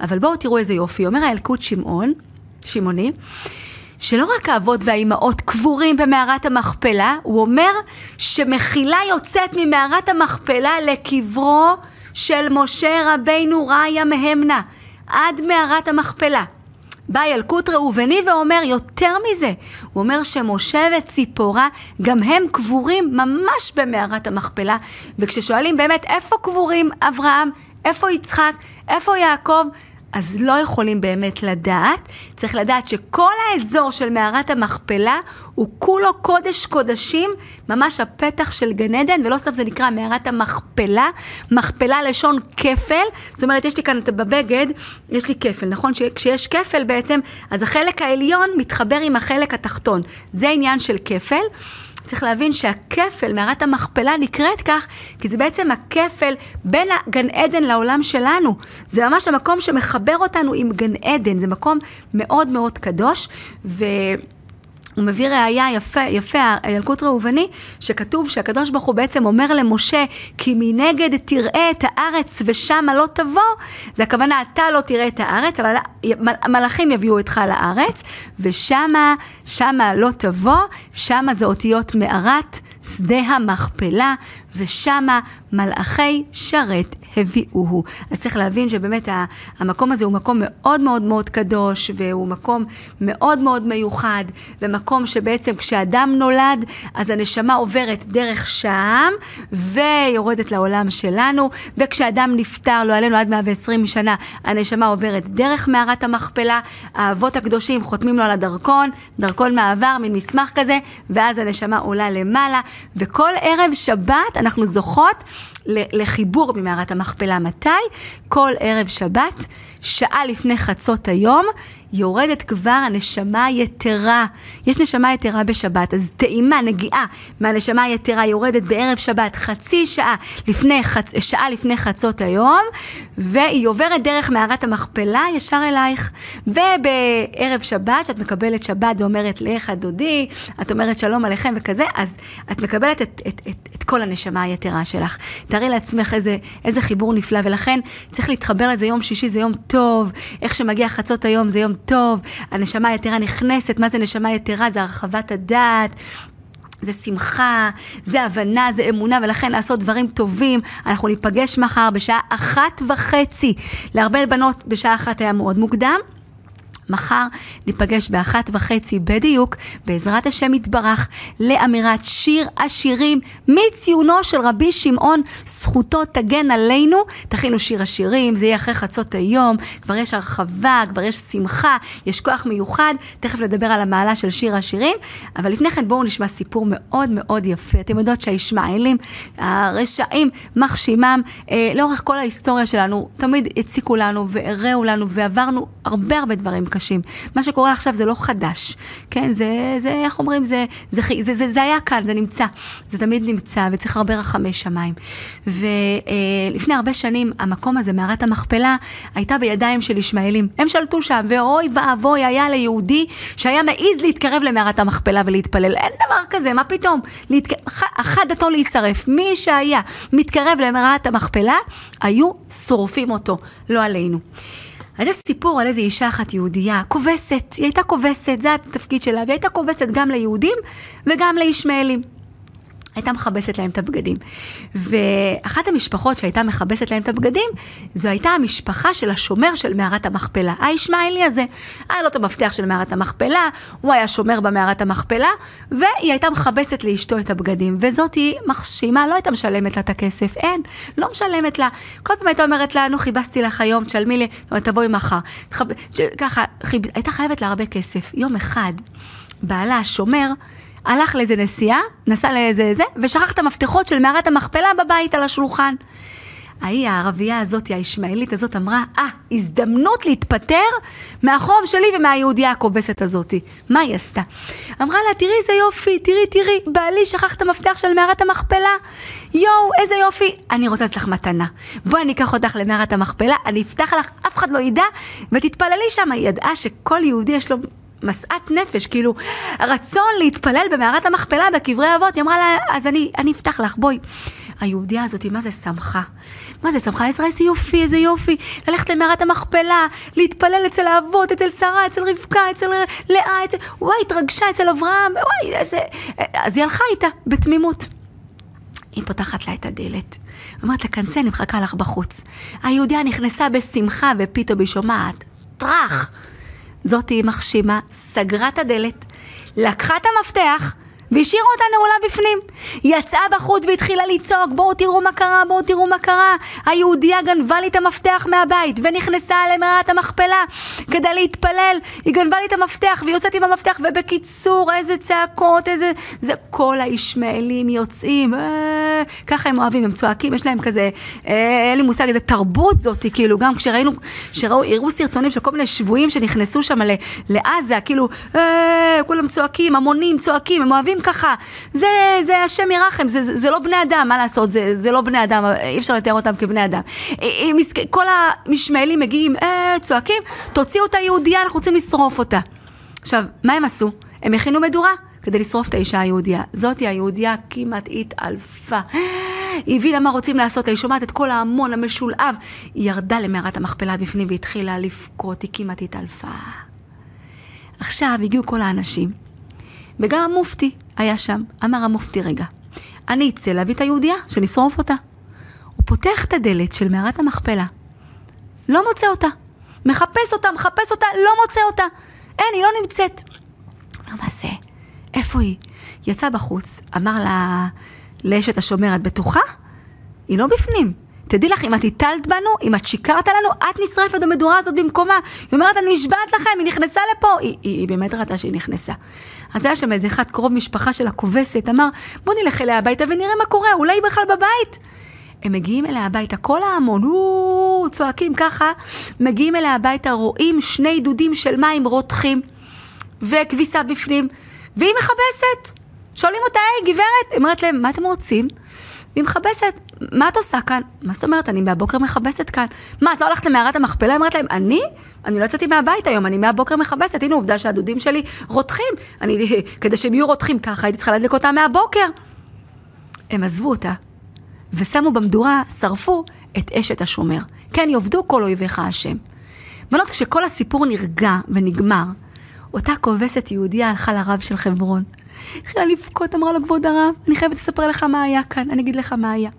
אבל בואו תראו איזה יופי. אומר הילקוט שמעון, שמעוני, שלא רק האבות והאימהות קבורים במערת המכפלה, הוא אומר שמחילה יוצאת ממערת המכפלה לקברו של משה רבינו ראיה מהמנה, עד מערת המכפלה. בא ילקוט ראובני ואומר יותר מזה, הוא אומר שמשה וציפורה גם הם קבורים ממש במערת המכפלה, וכששואלים באמת איפה קבורים אברהם, איפה יצחק, איפה יעקב, אז לא יכולים באמת לדעת. צריך לדעת שכל האזור של מערת המכפלה הוא כולו קודש קודשים, ממש הפתח של גן עדן, ולא סתם זה נקרא מערת המכפלה, מכפלה לשון כפל, זאת אומרת, יש לי כאן בבגד, יש לי כפל, נכון? כשיש כפל בעצם, אז החלק העליון מתחבר עם החלק התחתון. זה עניין של כפל. צריך להבין שהכפל, מערת המכפלה, נקראת כך, כי זה בעצם הכפל בין הגן עדן לעולם שלנו. זה ממש המקום שמחבר אותנו עם גן עדן, זה מקום מאוד מאוד קדוש, ו... הוא מביא ראייה יפה, יפה, הילקוט ראובני, שכתוב שהקדוש ברוך הוא בעצם אומר למשה, כי מנגד תראה את הארץ ושמה לא תבוא, זה הכוונה, אתה לא תראה את הארץ, אבל מלאכים יביאו אותך לארץ, ושמה, שמה לא תבוא, שמה זה אותיות מערת, שדה המכפלה, ושמה מלאכי שרת הביאוהו. אז צריך להבין שבאמת המקום הזה הוא מקום מאוד מאוד מאוד קדוש, והוא מקום מאוד מאוד מיוחד, ומקום שבעצם כשאדם נולד, אז הנשמה עוברת דרך שם, ויורדת לעולם שלנו, וכשאדם נפטר, לא עלינו עד 120 שנה, הנשמה עוברת דרך מערת המכפלה, האבות הקדושים חותמים לו על הדרכון, דרכון מעבר, מין מסמך כזה, ואז הנשמה עולה למעלה, וכל ערב שבת אנחנו זוכות לחיבור במערת המכפלה. מתי? כל ערב שבת, שעה לפני חצות היום, יורדת כבר הנשמה היתרה. יש נשמה יתרה בשבת, אז טעימה, נגיעה מהנשמה היתרה יורדת בערב שבת חצי שעה לפני, חצ... שעה לפני חצות היום, והיא עוברת דרך מערת המכפלה ישר אלייך. ובערב שבת, שאת מקבלת שבת ואומרת לך דודי, את אומרת שלום עליכם וכזה, אז את מקבלת את, את, את, את כל הנשמה היתרה שלך. תארי לעצמך איזה, איזה חיבור נפלא, ולכן צריך להתחבר לזה יום שישי, זה יום טוב, איך שמגיע חצות היום זה יום טוב, הנשמה היתרה נכנסת, מה זה נשמה יתרה? זה הרחבת הדעת. זה שמחה, זה הבנה, זה אמונה, ולכן לעשות דברים טובים. אנחנו ניפגש מחר בשעה אחת וחצי. להרבה בנות בשעה אחת היה מאוד מוקדם. מחר ניפגש באחת וחצי בדיוק, בעזרת השם יתברך, לאמירת שיר השירים מציונו של רבי שמעון, זכותו תגן עלינו. תכינו שיר השירים, זה יהיה אחרי חצות היום, כבר יש הרחבה, כבר יש שמחה, יש כוח מיוחד, תכף נדבר על המעלה של שיר השירים, אבל לפני כן בואו נשמע סיפור מאוד מאוד יפה. אתם יודעות שהישמעאלים, הרשעים, מחשימם, אה, לאורך כל ההיסטוריה שלנו, תמיד הציקו לנו והראו לנו ועברנו הרבה הרבה דברים קשים. קשים. מה שקורה עכשיו זה לא חדש, כן? זה, זה איך אומרים, זה, זה, זה, זה, זה, היה כאן, זה נמצא. זה תמיד נמצא, וצריך הרבה רחמי שמיים. ולפני הרבה שנים, המקום הזה, מערת המכפלה, הייתה בידיים של ישמעאלים. הם שלטו שם, ואוי ואבוי היה ליהודי שהיה מעז להתקרב למערת המכפלה ולהתפלל. אין דבר כזה, מה פתאום? להתק... אחת דתו להישרף. מי שהיה מתקרב למערת המכפלה, היו שורפים אותו, לא עלינו. אז יש סיפור על איזו אישה אחת יהודייה, כובסת, היא הייתה כובסת, זה התפקיד שלה, והיא הייתה כובסת גם ליהודים וגם לישמעאלים. הייתה מכבסת להם את הבגדים. ואחת המשפחות שהייתה מכבסת להם את הבגדים, זו הייתה המשפחה של השומר של מערת המכפלה, הישמעאלי הזה. היה לו את המפתח של מערת המכפלה, הוא היה שומר במערת המכפלה, והיא הייתה מכבסת לאשתו את הבגדים. וזאת היא מחשימה, לא הייתה משלמת לה את הכסף, אין, לא משלמת לה. כל פעם הייתה אומרת לה, נו, כיבסתי לך היום, תשלמי לי, תבואי מחר. ככה, חיב... הייתה חייבת לה הרבה כסף. יום אחד, בעלה השומר, הלך לאיזה נסיעה, נסע לאיזה זה, ושכח את המפתחות של מערת המכפלה בבית על השולחן. ההיא, הערבייה הזאת, הישמעאלית הזאת, אמרה, אה, ah, הזדמנות להתפטר מהחוב שלי ומהיהודייה הכובסת הזאת. מה היא עשתה? אמרה לה, תראי איזה יופי, תראי, תראי, בעלי שכח את המפתח של מערת המכפלה. יואו, איזה יופי. אני רוצה לתת לך מתנה. בואי אני אקח אותך למערת המכפלה, אני אפתח לך, אף אחד לא ידע, ותתפללי שם. היא ידעה שכל יהודי יש לו משאת נפש, כאילו, רצון להתפלל במערת המכפלה בקברי אבות, היא אמרה לה, אז אני, אני אפתח לך, בואי. היהודייה הזאת, מה זה שמחה? מה זה שמחה? עזרא, איזה יופי, איזה יופי. ללכת למערת המכפלה, להתפלל אצל האבות, אצל שרה, אצל רבקה, אצל לאה, אצל... וואי, התרגשה אצל אברהם, וואי, איזה... אז היא הלכה איתה, בתמימות. היא פותחת לה את הדלת. אומרת לה, כנסי, אני מחכה לך בחוץ. היהודיה נכנסה בשמחה, ופתאום היא שומעת, טראח! זאתי מחשימה, סגרה את הדלת, לקחה את המפתח, והשאירה אותה נעולה בפנים. היא יצאה בחוץ והתחילה לצעוק, בואו תראו מה קרה, בואו תראו מה קרה. היהודייה גנבה לי את המפתח מהבית, ונכנסה למערת המכפלה כדי להתפלל. היא גנבה לי את המפתח, והיא יוצאת עם המפתח, ובקיצור, איזה צעקות, איזה... זה כל הישמעאלים יוצאים, אה, ככה הם אוהבים, הם צועקים, יש להם כזה, אה, אין לי מושג, איזה תרבות זאת, כאילו, גם כשראינו, כשראו, סרטונים של כל מיני שבויים שנכנסו שם לעזה, כאילו, אה, כולם צועקים, המונים צועקים, הם אוהבים ככה, זה, זה השם ירחם, זה, זה, זה לא בני אדם, מה לעשות, זה, זה לא בני אדם, אי אפשר לתאר אותם כבני אדם. כל המשמעאלים מגיעים, אה, צועקים, תוציאו את היהודייה, אנחנו רוצים לשרוף אותה. עכשיו, מה הם עשו? הם הכינו מדורה כדי לשרוף את האישה היהודייה. זאתי היהודייה כמעט התעלפה. היא הבינה מה רוצים לעשות, היא שומעת את כל ההמון המשולהב. היא ירדה למערת המכפלה בפנים והתחילה לבכות, היא כמעט התעלפה. עכשיו הגיעו כל האנשים, וגם המופתי היה שם. אמר המופתי, רגע, אני אצא להביא את היהודייה, שנשרוף אותה. הוא פותח את הדלת של מערת המכפלה, לא מוצא אותה. מחפש אותה, מחפש אותה, לא מוצא אותה. אין, היא לא נמצאת. אומר, מה זה? איפה היא? יצא בחוץ, אמר לה, לאשת השומר, את בטוחה? היא לא בפנים. תדעי לך, אם את הטלת בנו, אם את שיקרת לנו, את נשרפת במדורה הזאת במקומה. היא אומרת, אני נשבעת לכם, היא נכנסה לפה. היא, היא, היא באמת ראתה שהיא נכנסה. אז היה שם איזה אחד קרוב משפחה של הכובסת, אמר, בוא נלך אליה הביתה ונראה מה קורה, אולי היא בכלל בבית. הם מגיעים אליה הביתה, כל ההמון, צועקים ככה, מגיעים אליה הביתה, רואים שני דודים של מים רותחים, וכביסה בפנים, והיא מכבסת. שואלים אותה, היי, גברת, היא אומרת להם, מה אתם רוצים? והיא מכבסת. מה את עושה כאן? מה זאת אומרת? אני מהבוקר מכבסת כאן. מה, את לא הלכת למערת המכפלה? היא אומרת להם, אני? אני לא יצאתי מהבית היום, אני מהבוקר מכבסת. הנה עובדה שהדודים שלי רותחים. אני, כדי שהם יהיו רותחים ככה, הייתי צריכה להדליק אותם מהבוקר. הם עזבו אותה, ושמו במדורה, שרפו את אשת השומר. כן, יאבדו כל אויביך השם. בנות, כשכל הסיפור נרגע ונגמר, אותה כובסת יהודיה הלכה לרב של חברון. התחילה לבכות, אמרה לו, כבוד הרב, אני חייבת לספר לך מה היה כאן, אני אגיד לך מה היה.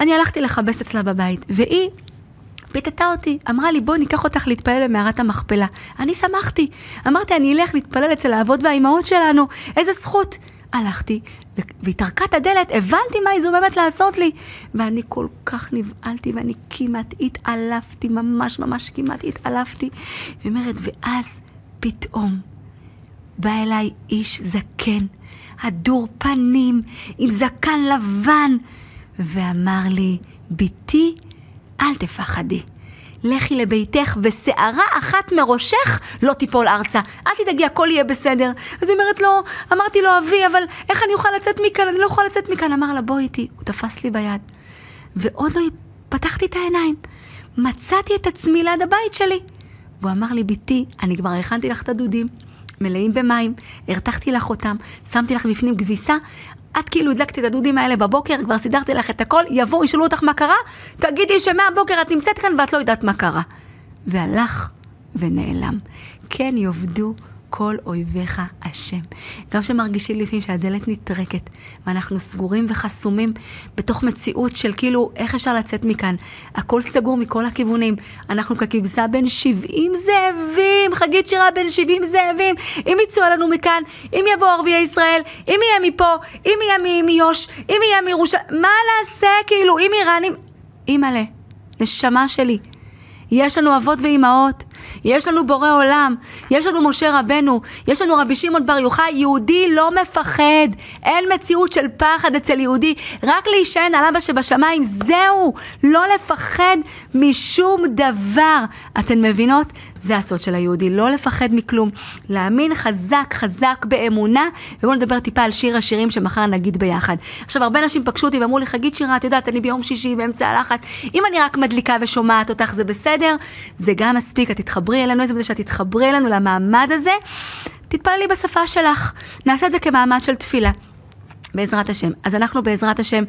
אני הלכתי לכבס אצלה בבית, והיא פיתתה אותי, אמרה לי, בואי ניקח אותך להתפלל במערת המכפלה. אני שמחתי. אמרתי, אני אלך להתפלל אצל האבות והאימהות שלנו, איזה זכות. הלכתי, והיא טרקה את הדלת, הבנתי מה היא זוממת לעשות לי. ואני כל כך נבהלתי, ואני כמעט התעלפתי, ממש ממש כמעט התעלפתי. היא אומרת, ואז פתאום בא אליי איש זקן, הדור פנים, עם זקן לבן, ואמר לי, בתי, אל תפחדי. לכי לביתך ושערה אחת מראשך לא תיפול ארצה. אל תדאגי, הכל יהיה בסדר. אז היא אומרת לו, אמרתי לו, אבי, אבל איך אני אוכל לצאת מכאן? אני לא יכולה לצאת מכאן. אמר לה, בואי איתי. הוא תפס לי ביד. ועוד לא פתחתי את העיניים. מצאתי את עצמי ליד הבית שלי. והוא אמר לי, בתי, אני כבר הכנתי לך את הדודים. מלאים במים, הרתחתי לך אותם, שמתי לך בפנים כביסה, את כאילו הדלקת את הדודים האלה בבוקר, כבר סידרתי לך את הכל, יבואו, ישאלו אותך מה קרה, תגידי שמהבוקר את נמצאת כאן ואת לא יודעת מה קרה. והלך ונעלם. כן יאבדו כל אויביך השם. גם שמרגישים לפעמים שהדלת נטרקת, ואנחנו סגורים וחסומים בתוך מציאות של כאילו, איך אפשר לצאת מכאן? הכל סגור מכל הכיוונים. אנחנו ככבשה בין 70 זאבים, חגית שירה בין 70 זאבים. אם יצאו עלינו מכאן, אם יבואו ערביי ישראל, אם יהיה מפה, אם יהיה מיו"ש, אם יהיה מירושלים, מה נעשה כאילו, אם איראנים... אימא'לה, נשמה שלי, יש לנו אבות ואימהות יש לנו בורא עולם, יש לנו משה רבנו, יש לנו רבי שמעון בר יוחאי, יהודי לא מפחד, אין מציאות של פחד אצל יהודי, רק להישען על אבא שבשמיים, זהו, לא לפחד משום דבר. אתן מבינות? זה הסוד של היהודי, לא לפחד מכלום, להאמין חזק חזק באמונה, ובואו נדבר טיפה על שיר השירים שמחר נגיד ביחד. עכשיו, הרבה אנשים פגשו אותי ואמרו לי, חגית שירה, את יודעת, אני ביום שישי באמצע הלחץ, אם אני רק מדליקה ושומעת אותך זה בסדר, זה גם מספיק, את תתחברי אלינו, איזה בזה שאת תתחברי אלינו למעמד הזה, תתפללי בשפה שלך, נעשה את זה כמעמד של תפילה. בעזרת השם. אז אנחנו בעזרת השם,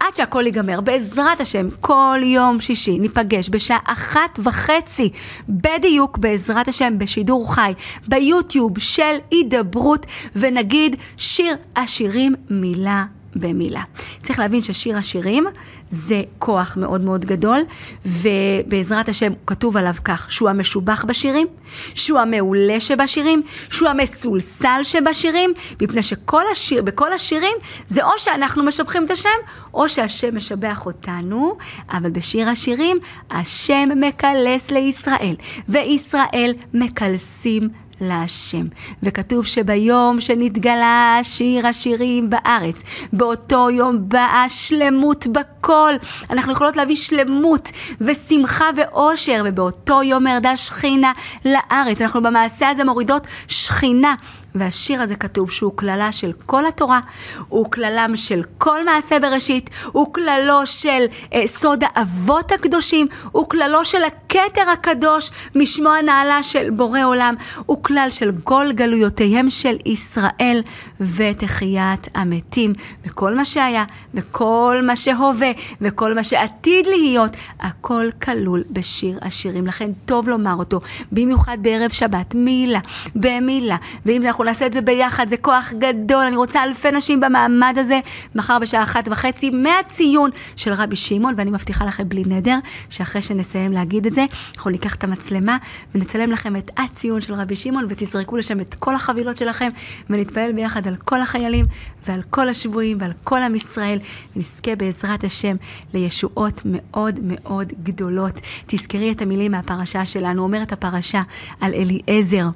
עד שהכל ייגמר, בעזרת השם, כל יום שישי ניפגש בשעה אחת וחצי, בדיוק בעזרת השם, בשידור חי, ביוטיוב של הידברות, ונגיד שיר השירים מילה במילה. צריך להבין ששיר השירים זה כוח מאוד מאוד גדול, ובעזרת השם כתוב עליו כך, שהוא המשובח בשירים, שהוא המעולה שבשירים, שהוא המסולסל שבשירים, מפני שכל השיר, בכל השירים זה או שאנחנו משבחים את השם, או שהשם משבח אותנו, אבל בשיר השירים השם מקלס לישראל, וישראל מקלסים להשם. וכתוב שביום שנתגלה שיר השירים בארץ, באותו יום באה שלמות בכל. אנחנו יכולות להביא שלמות ושמחה ואושר, ובאותו יום ירדה שכינה לארץ. אנחנו במעשה הזה מורידות שכינה. והשיר הזה כתוב שהוא קללה של כל התורה, הוא קללם של כל מעשה בראשית, הוא קללו של אה, סוד האבות הקדושים, הוא קללו של הכתר הקדוש משמו הנעלה של בורא עולם, הוא כלל של כל גלויותיהם של ישראל ותחיית המתים, וכל מה שהיה, וכל מה שהווה, וכל מה שעתיד להיות, הכל כלול בשיר השירים. לכן טוב לומר אותו, במיוחד בערב שבת, מילה, במילה, ואם אנחנו נעשה את זה ביחד, זה כוח גדול. אני רוצה אלפי נשים במעמד הזה, מחר בשעה אחת וחצי, מהציון של רבי שמעון, ואני מבטיחה לכם בלי נדר, שאחרי שנסיים להגיד את זה, אנחנו ניקח את המצלמה ונצלם לכם את הציון של רבי שמעון, ותזרקו לשם את כל החבילות שלכם, ונתפלל ביחד על כל החיילים ועל כל השבויים ועל כל עם ישראל, ונזכה בעזרת השם לישועות מאוד מאוד גדולות. תזכרי את המילים מהפרשה שלנו, אומרת הפרשה על אליעזר.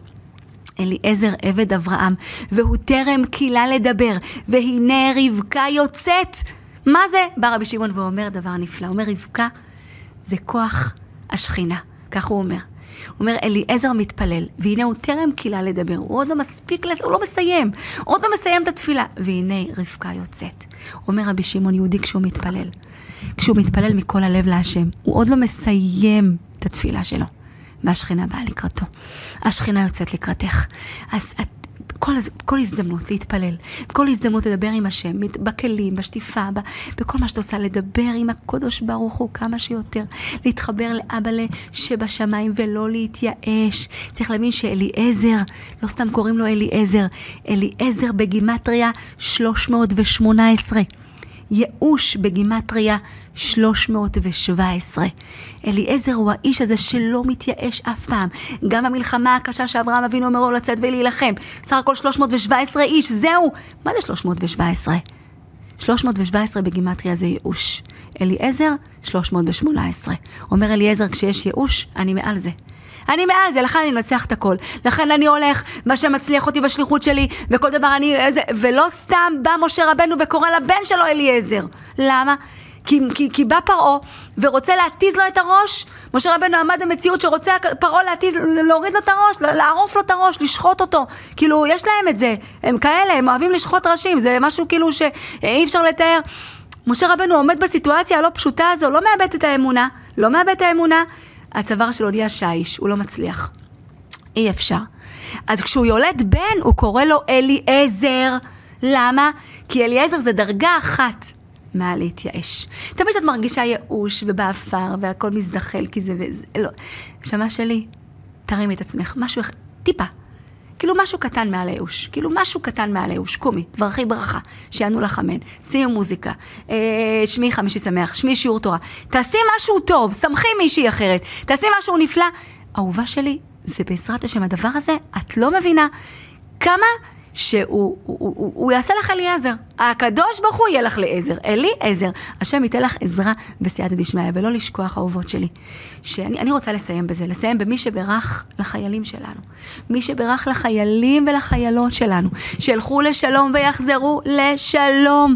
אליעזר עבד אברהם, והוא טרם קילה לדבר, והנה רבקה יוצאת. מה זה? בא רבי שמעון ואומר דבר נפלא. אומר, רבקה זה כוח השכינה. כך הוא אומר. הוא אומר, אליעזר מתפלל, והנה הוא טרם קילה לדבר, הוא עוד לא מספיק, הוא לא מסיים, הוא עוד לא מסיים את התפילה, והנה רבקה יוצאת. אומר רבי שמעון יהודי כשהוא מתפלל, כשהוא מתפלל מכל הלב להשם, הוא עוד לא מסיים את התפילה שלו. והשכינה באה לקראתו. השכינה יוצאת לקראתך. אז את, כל, כל הזדמנות להתפלל, כל הזדמנות לדבר עם השם, בכלים, בשטיפה, ב, בכל מה שאת עושה, לדבר עם הקדוש ברוך הוא כמה שיותר, להתחבר לאבא שבשמיים ולא להתייאש. צריך להבין שאליעזר, לא סתם קוראים לו אליעזר, אליעזר בגימטריה 318. ייאוש בגימטריה 317. אליעזר הוא האיש הזה שלא מתייאש אף פעם. גם המלחמה הקשה שאברהם אבינו אומר לו לצאת ולהילחם. סך הכל 317 איש, זהו. מה זה 317? 317 בגימטריה זה ייאוש. אליעזר, 318. אומר אליעזר, כשיש ייאוש, אני מעל זה. אני מעל זה, לכן אני מנצח את הכל. לכן אני הולך, מה שמצליח אותי בשליחות שלי, וכל דבר אני... איזה, ולא סתם בא משה רבנו וקורא לבן שלו אליעזר. למה? כי, כי, כי בא פרעה ורוצה להתיז לו את הראש. משה רבנו עמד במציאות שרוצה פרעה להתיז, להוריד לו את הראש, לערוף לו את הראש, לשחוט אותו. כאילו, יש להם את זה. הם כאלה, הם אוהבים לשחוט ראשים, זה משהו כאילו שאי אפשר לתאר. משה רבנו עומד בסיטואציה הלא פשוטה הזו, לא מאבד את האמונה, לא מאבד את האמונה, הצוואר שלו נהיה שיש, הוא לא מצליח. אי אפשר. אז כשהוא יולד בן, הוא קורא לו אליעזר. למה? כי אליעזר זה דרגה אחת מעל להתייאש. תמיד כשאת מרגישה ייאוש ובעפר והכל מזדחל כי זה וזה, לא. נשמה שלי, תרימי את עצמך, משהו, טיפה. כאילו משהו קטן מעל הייאוש, כאילו משהו קטן מעל הייאוש, קומי, תברכי ברכה, שיענו לך אמן, שימי מוזיקה, אה, שמי חמישי שמח, שמי שיעור תורה, תעשי משהו טוב, שמחי מישהי אחרת, תעשי משהו נפלא. אהובה שלי, זה בעזרת השם הדבר הזה, את לא מבינה כמה שהוא הוא, הוא, הוא, יעשה לך אליעזר. הקדוש ברוך הוא יהיה לך לעזר. אלי עזר. השם ייתן לך עזרה בסייעתא דשמיא, ולא לשכוח אהובות שלי. שאני רוצה לסיים בזה, לסיים במי שברך לחיילים שלנו. מי שברך לחיילים ולחיילות שלנו, שילכו לשלום ויחזרו לשלום.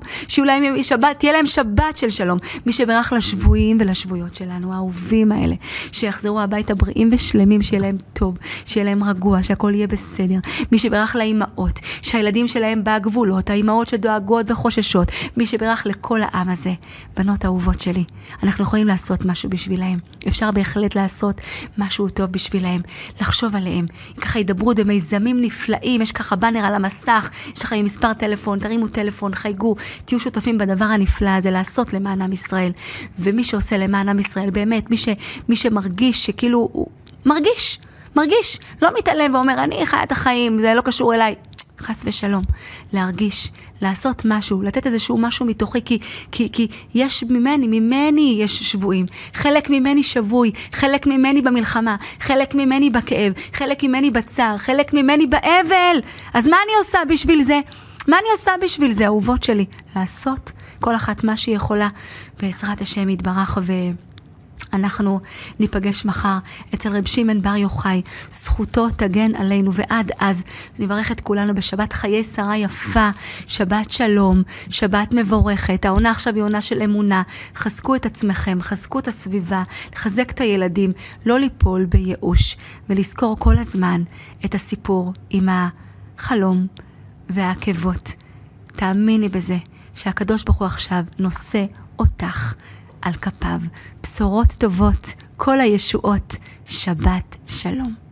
להם שבת, תהיה להם שבת של שלום. מי שברך לשבויים ולשבויות שלנו, האהובים האלה, שיחזרו הביתה בריאים ושלמים, שיהיה להם טוב, שיהיה להם רגוע, שהכל יהיה בסדר. מי שברך לאימהות, שהילדים שלהם בגבולות, האימהות שדואגות וחוששות, מי שברך לכל העם הזה. בנות אהובות שלי, אנחנו יכולים לעשות משהו בשבילהם. אפשר בהחלט לעשות משהו טוב בשבילהם, לחשוב עליהם. ככה הידברות במיזמים נפלאים, יש ככה באנר על המסך, יש לכם מספר טלפון, תרימו טלפון, חייגו, תהיו שותפים בדבר הנפלא הזה, לעשות למען עם ישראל. ומי שעושה למען עם ישראל, באמת, מי, ש, מי שמרגיש שכאילו, הוא מרגיש, מרגיש, לא מתעלם ואומר, אני חי את החיים, זה לא קשור אליי. חס ושלום, להרגיש, לעשות משהו, לתת איזשהו משהו מתוכי, כי, כי, כי יש ממני, ממני יש שבויים. חלק ממני שבוי, חלק ממני במלחמה, חלק ממני בכאב, חלק ממני בצער, חלק ממני באבל. אז מה אני עושה בשביל זה? מה אני עושה בשביל זה, אהובות שלי? לעשות כל אחת מה שהיא יכולה, בעזרת השם יתברך ו... אנחנו ניפגש מחר אצל רב שמעון בר יוחאי, זכותו תגן עלינו, ועד אז נברך את כולנו בשבת חיי שרה יפה, שבת שלום, שבת מבורכת. העונה עכשיו היא עונה של אמונה. חזקו את עצמכם, חזקו את הסביבה, לחזק את הילדים, לא ליפול בייאוש, ולזכור כל הזמן את הסיפור עם החלום והעקבות. תאמיני בזה שהקדוש ברוך הוא עכשיו נושא אותך. על כפיו. בשורות טובות, כל הישועות, שבת שלום.